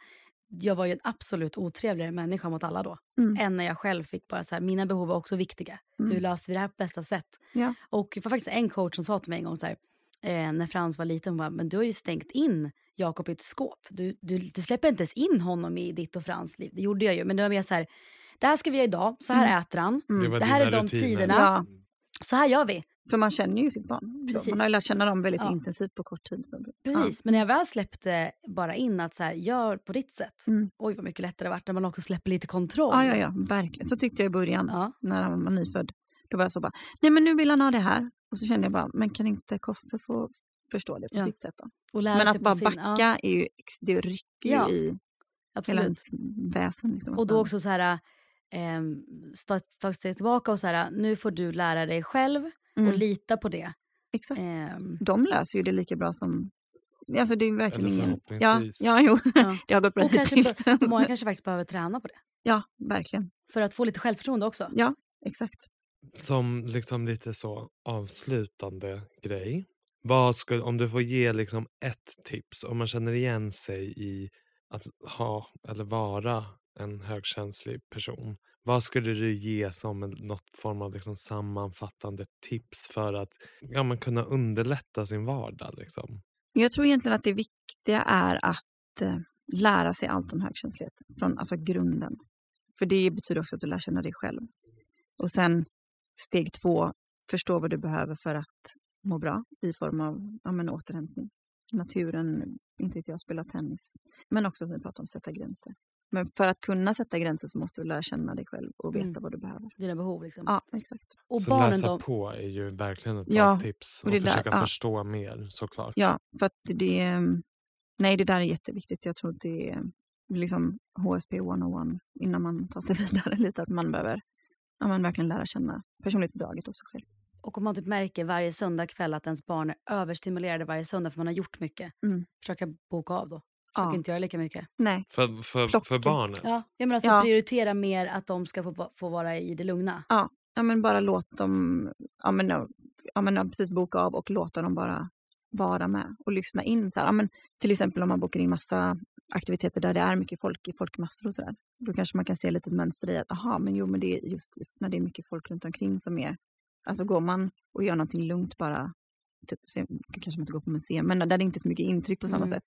Jag var ju en absolut otrevligare människa mot alla då. Mm. Än när jag själv fick bara så här, mina behov var också viktiga. Mm. Hur löser vi det här på bästa sätt? Ja. Och det var faktiskt en coach som sa till mig en gång så här, eh, när Frans var liten, hon bara, men du har ju stängt in Jakob i ett skåp. Du, du, du släpper inte ens in honom i ditt och Frans liv. Det gjorde jag ju, men det var mer så här, det här ska vi göra idag, så här äter han. Det, var Det här är de rutiner. tiderna. Ja. Så här gör vi. För man känner ju sitt barn. Precis. Man har ju lärt känna dem väldigt Ja. intensivt på kort tid. Så. Precis, men när jag väl släppte bara in att så här, gör på ditt sätt. Mm. Oj vad mycket lättare det varit när man också släpper lite kontroll. Ja, ja, ja, verkligen. Så tyckte jag i början Ja. när han var nyfödd. Då var jag så bara, nej men nu vill han ha det här. Och så kände jag bara, men kan inte Koffe få förstå det på Ja. sitt sätt då? Och lära Men sig att bara sin- backa Ja, är ju, det rycker Ja, ju i hela absolut. ens väsen. Liksom, Och då också så här, eh, ett steg tillbaka och så här, nu får du lära dig själv Mm, och lita på det. Exakt. Ehm, De löser ju det lika bra som... Alltså det är verkligen Eller ingen... Ja, ja, jo. Ja. det har gått bra och hittills. många kanske faktiskt behöver träna på det. Ja, verkligen. För att få lite självförtroende också. Ja, exakt. Som liksom lite så avslutande grej. Vad skulle, om du får ge liksom ett tips om man känner igen sig i att ha eller vara en högkänslig person. Vad skulle du ge som något form av liksom sammanfattande tips för att ja, man kunna underlätta sin vardag? Liksom? Jag tror egentligen att det viktiga är att eh, lära sig allt om högkänslighet från alltså grunden. För det betyder också att du lär känna dig själv. Och sen steg två, förstå vad du behöver för att må bra i form av ja, men, återhämtning. Naturen, inte vet jag, spela tennis. Men också som vi pratade om, sätta gränser. Men för att kunna sätta gränser så måste du lära känna dig själv och veta Mm. vad du behöver. Dina behov liksom. Ja, exakt. Och så barnen läsa då, på är ju verkligen ett bra Ja, tips. och Och, där- försöka ja. förstå mer såklart. Ja, för att det... Nej, det där är jätteviktigt. Jag tror att det är liksom HSP 101 innan man tar sig vidare lite. Att man behöver ja, men verkligen lära känna personlighetsdraget hos sig själv. och om man typ märker varje söndagkväll att ens barn är överstimulerade varje söndag för man har gjort mycket. Mm. Försöka boka av då. Försöka Ja. inte göra lika mycket. Nej, För, för, för barnet. Ja, jag menar alltså Ja. prioritera mer att de ska få, få vara i det lugna. ja, men bara låt dem... Ja, men, ja, men, ja, precis boka av och låta dem bara vara med och lyssna in. Så här. Ja, men, till exempel om man bokar in massa aktiviteter där det är mycket folk i folkmassor och sådär. Då kanske man kan se lite mönster i att aha, men jo, men det är just när det är mycket folk runt omkring som är... Alltså går man och gör någonting lugnt bara, typ, kanske man inte går på museum, men där det inte är så mycket intryck på samma Mm. sätt,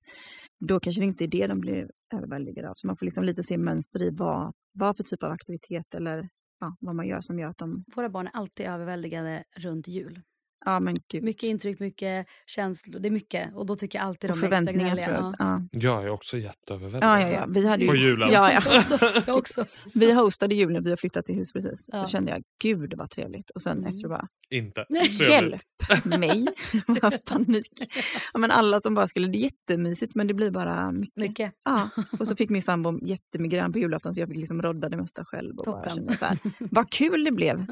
då kanske det inte är det de blir överväldigade av. Så man får liksom lite se mönster i vad, vad för typ av aktivitet eller ja, vad man gör som gör att de... Våra barn är alltid överväldigade runt jul. Ja, men gud. Mycket intryck, mycket känslor. Det är mycket. Och då tycker jag alltid Och de är extra förväntningar gnälliga. jag. Ja. Ja. Jag är också jätteöverväldigad. Ja, ja, ja. Vi hade ju... På julen. Ja, ja. Jag också. Jag också. Vi hostade julen, vi har flyttat till hus precis. Ja. Då kände jag, gud vad trevligt. Och sen Mm. efter bara, Inte. hjälp mig. Jag har panik. Ja, men alla som bara skulle, det är jättemysigt men det blir bara mycket. Mycket. Ja. Och så fick min sambo jättemigrän på julafton så jag fick liksom rodda det mesta själv. Och bara Toppen. kände så här, vad kul det blev.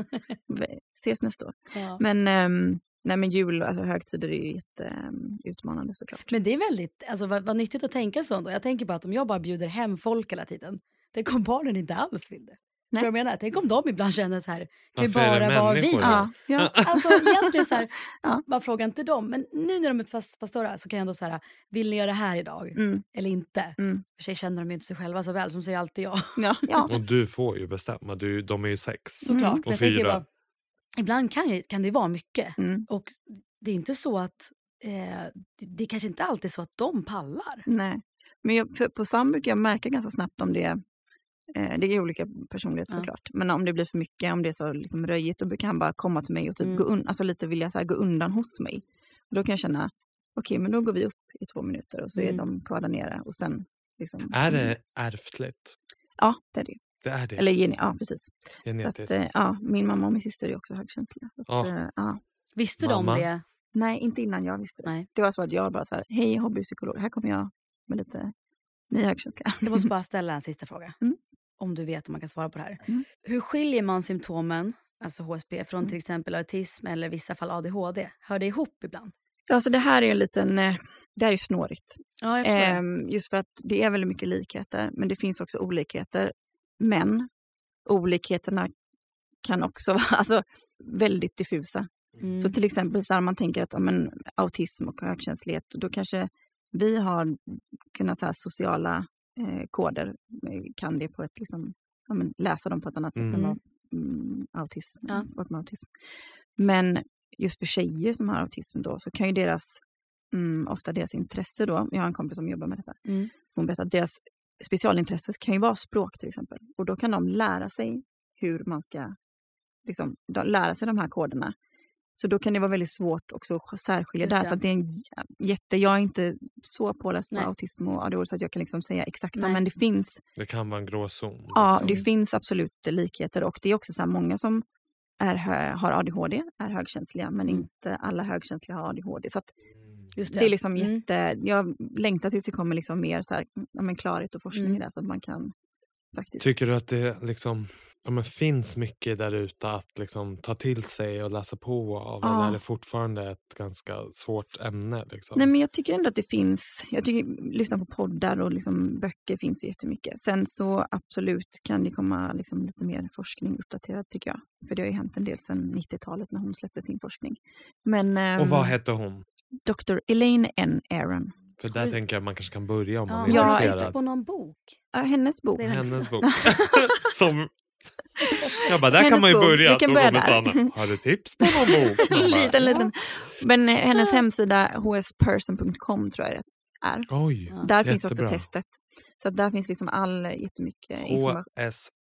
Vi Ses nästa år. Ja. Men, ehm, nej, men jul, alltså högtider är ju jätteutmanande såklart. Men det är väldigt, alltså vad, vad nyttigt att tänka så ändå. Jag tänker bara att om jag bara bjuder hem folk hela tiden, tänk om barnen inte alls vill det. Nej. Jag menar? Tänk om de ibland känner så här, kan bara vara vi? Ja, ja. Alltså egentligen så här, Ja. bara fråga inte dem. Men nu när de är pas- pastorer så kan jag ändå så här, vill ni göra det här idag? Mm, Eller inte? mm. För sig känner de ju inte sig själva så väl, som säger alltid ja. ja, ja. Och du får ju bestämma. Du, de är ju sex. Såklart. Mm. Och jag tänker fyra. Ibland kan, ju, kan det vara mycket. Mm. Och det är inte så att, eh, det, är kanske inte alltid så att de pallar. Nej. Men jag, på Sam brukar jag märka ganska snabbt om det är eh, det är olika personlighet Ja. såklart. Men om det blir för mycket, om det är så liksom röjigt, då brukar han bara komma till mig och typ Mm. gå, un- alltså lite vilja så här, gå undan hos mig. Och då kan jag känna, okej men då går vi upp i två minuter och så är Mm. de kvar där nere. Och sen, liksom, Är det ärftligt? Ja, det är det. Det är det. Eller gene- ja, precis. Att, Genetiskt. eh, ja, min mamma och min syster är också högkänsliga. Att, Ja. eh, ja. Visste Mamma. de det? Nej, inte innan jag visste det. Nej. Det var så att jag bara så här, hej hobbypsykolog, här kommer jag med lite, ni är högkänsliga. Jag måste bara ställa en sista fråga. Mm. Om du vet om man kan svara på det här. Mm. Hur skiljer man symptomen, alltså HSP, från Mm. till exempel autism eller i vissa fall ADHD? Hör det ihop ibland? Alltså det här är en liten, eh, det här är snårigt. Ja, jag förstår. Ehm, just för att det är väldigt mycket likheter, men det finns också olikheter. Men olikheterna kan också vara alltså, väldigt diffusa. Mm. Så till exempel så här, man tänker att ja, men, autism och högkänslighet, då kanske vi har kunnat så här, sociala eh, koder, kan det på ett, liksom, ja, men, läsa dem på ett annat sätt än Mm. vad mm, autism, Ja. folk med autism. Men just för tjejer som har autism då, så kan ju deras, mm, ofta deras intresse då, jag har en kompis som jobbar med detta, Mm. hon berättar att deras specialintresse kan ju vara språk till exempel. Och då kan de lära sig hur man ska liksom, lära sig de här koderna. Så då kan det vara väldigt svårt också att särskilja där. Så att det är en jä- jätte, jag är inte så påläst på Nej. autism och ADHD så att jag kan liksom säga exakta, Nej. men det finns, Det kan vara en gråzon. ja, liksom. det finns absolut likheter och det är också så här många som är har ADHD, är högkänsliga, men Mm. inte alla högkänsliga har ADHD. Så Just det är liksom Mm. jätte, jag längtar tills det kommer liksom mer så här, ja, men klarhet och forskning Mm. i det så att man kan faktiskt Tycker du att det liksom, ja, men finns mycket där ute att liksom ta till sig och läsa på av? Ja. Eller är det fortfarande ett ganska svårt ämne? Liksom? Nej, men jag tycker ändå att det finns, jag tycker lyssna på poddar och liksom böcker finns ju jättemycket. Sen så absolut kan det komma liksom lite mer forskning uppdaterad tycker jag. För det har ju hänt en del sedan 90-talet när hon släppte sin forskning. Men ehm, och vad hette hon? Dr. Elaine N. Aaron, För där tänker jag man kanske kan börja om Ja, man är Ja, intresserad. på någon bok? ja, hennes bok. Det är väl- Hennes bok. Som... Jag bara, där kan Hennes man ju bok. börja. Vi kan Då börja där. Sanna, Har du tips på någon bok? Bara, liten, liten. Men eh, hennes hemsida hsperson.com tror jag det är. Oj. Där finns också jättebra. testet. Så där finns liksom all jättemycket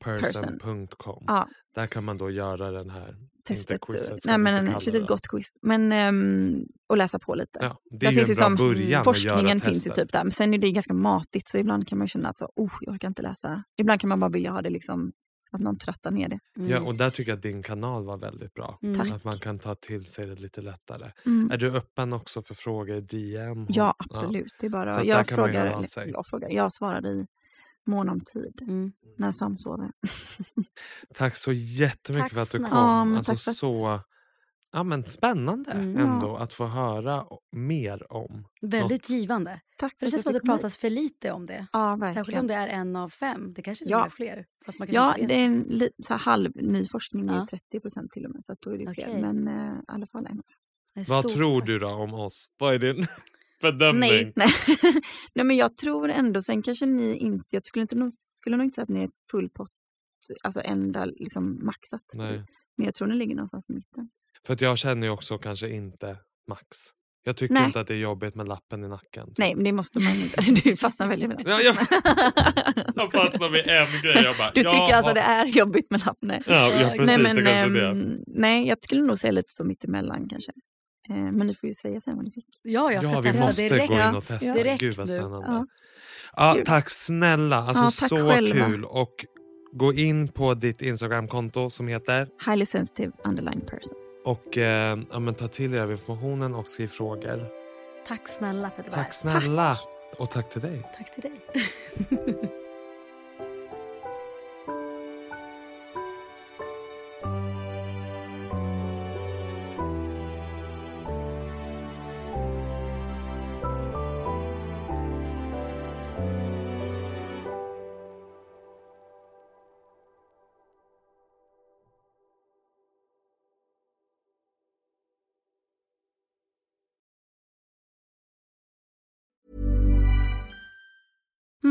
hsperson.com. Ja, Där kan man då göra den här, testet. quizet ska Nej, men ett litet gott quiz. Men, ehm, och läsa på lite. Ja, det Där är ju finns en ju bra som- början Forskningen finns ju typ där, men sen är det ganska matigt så ibland kan man känna att så, oh, jag orkar inte läsa. Ibland kan man bara vilja ha det liksom, att någon tröttar ner det. Mm. Ja, och där tycker jag att din kanal var väldigt bra. Mm. Att man kan ta till sig det lite lättare. Mm. Är du öppen också för frågor i DM? Ja, absolut. Det är Så bara, jag, frågar, jag frågar, jag svarar i mån om tid, Mm. när Sam sover. Tack så jättemycket Tack för att du kom. Ja, alltså tack för att- så ja, men spännande Mm. ändå att få höra mer om. Väldigt givande. Tack För det känns som att det pratas för lite om det. Ja, Särskilt om det är en av fem. Det kanske Ja. är fler. Fast man kanske Ja, det är en så här halv ny forskning, Ja. ju 30 procent till och med, så att då är det fler. Okej. Men eh, i alla fall en. Vad tror tack. du då om oss? Vad är din bedömning? Nej, nej. nej, men jag tror ändå, sen kanske ni inte, jag skulle, inte, skulle nog inte säga att ni är full pott, alltså ända liksom maxat. Nej. Men jag tror ni ligger någonstans i mitten. För att jag känner ju också kanske inte max. Jag tycker Nej. inte att det är jobbigt med lappen i nacken. typ. Nej, men det måste man inte. Du fastnar väldigt med det. Ja, jag, jag fastnar vid en grej. Jag bara, Du tycker jag alltså det är jobbigt med lapp? Nej. Ja, ja precis. nej, men, det kanske är det. ehm, nej, jag skulle nog säga lite så mittemellan kanske. Eh, men ni får ju säga sen vad ni fick. Ja, jag ska Ja, vi testa måste direkt. gå in Ja, och testa. ja. Direkt Gud vad nu. spännande. Ja. Ja, tack snälla, alltså Ja, tack så själva. kul. Och gå in på ditt Instagramkonto som heter Highly sensitive underline person. Och eh, ja, men ta till er av informationen och skriv frågor. Tack snälla för att du var Tack snälla. Och tack till dig. Tack till dig.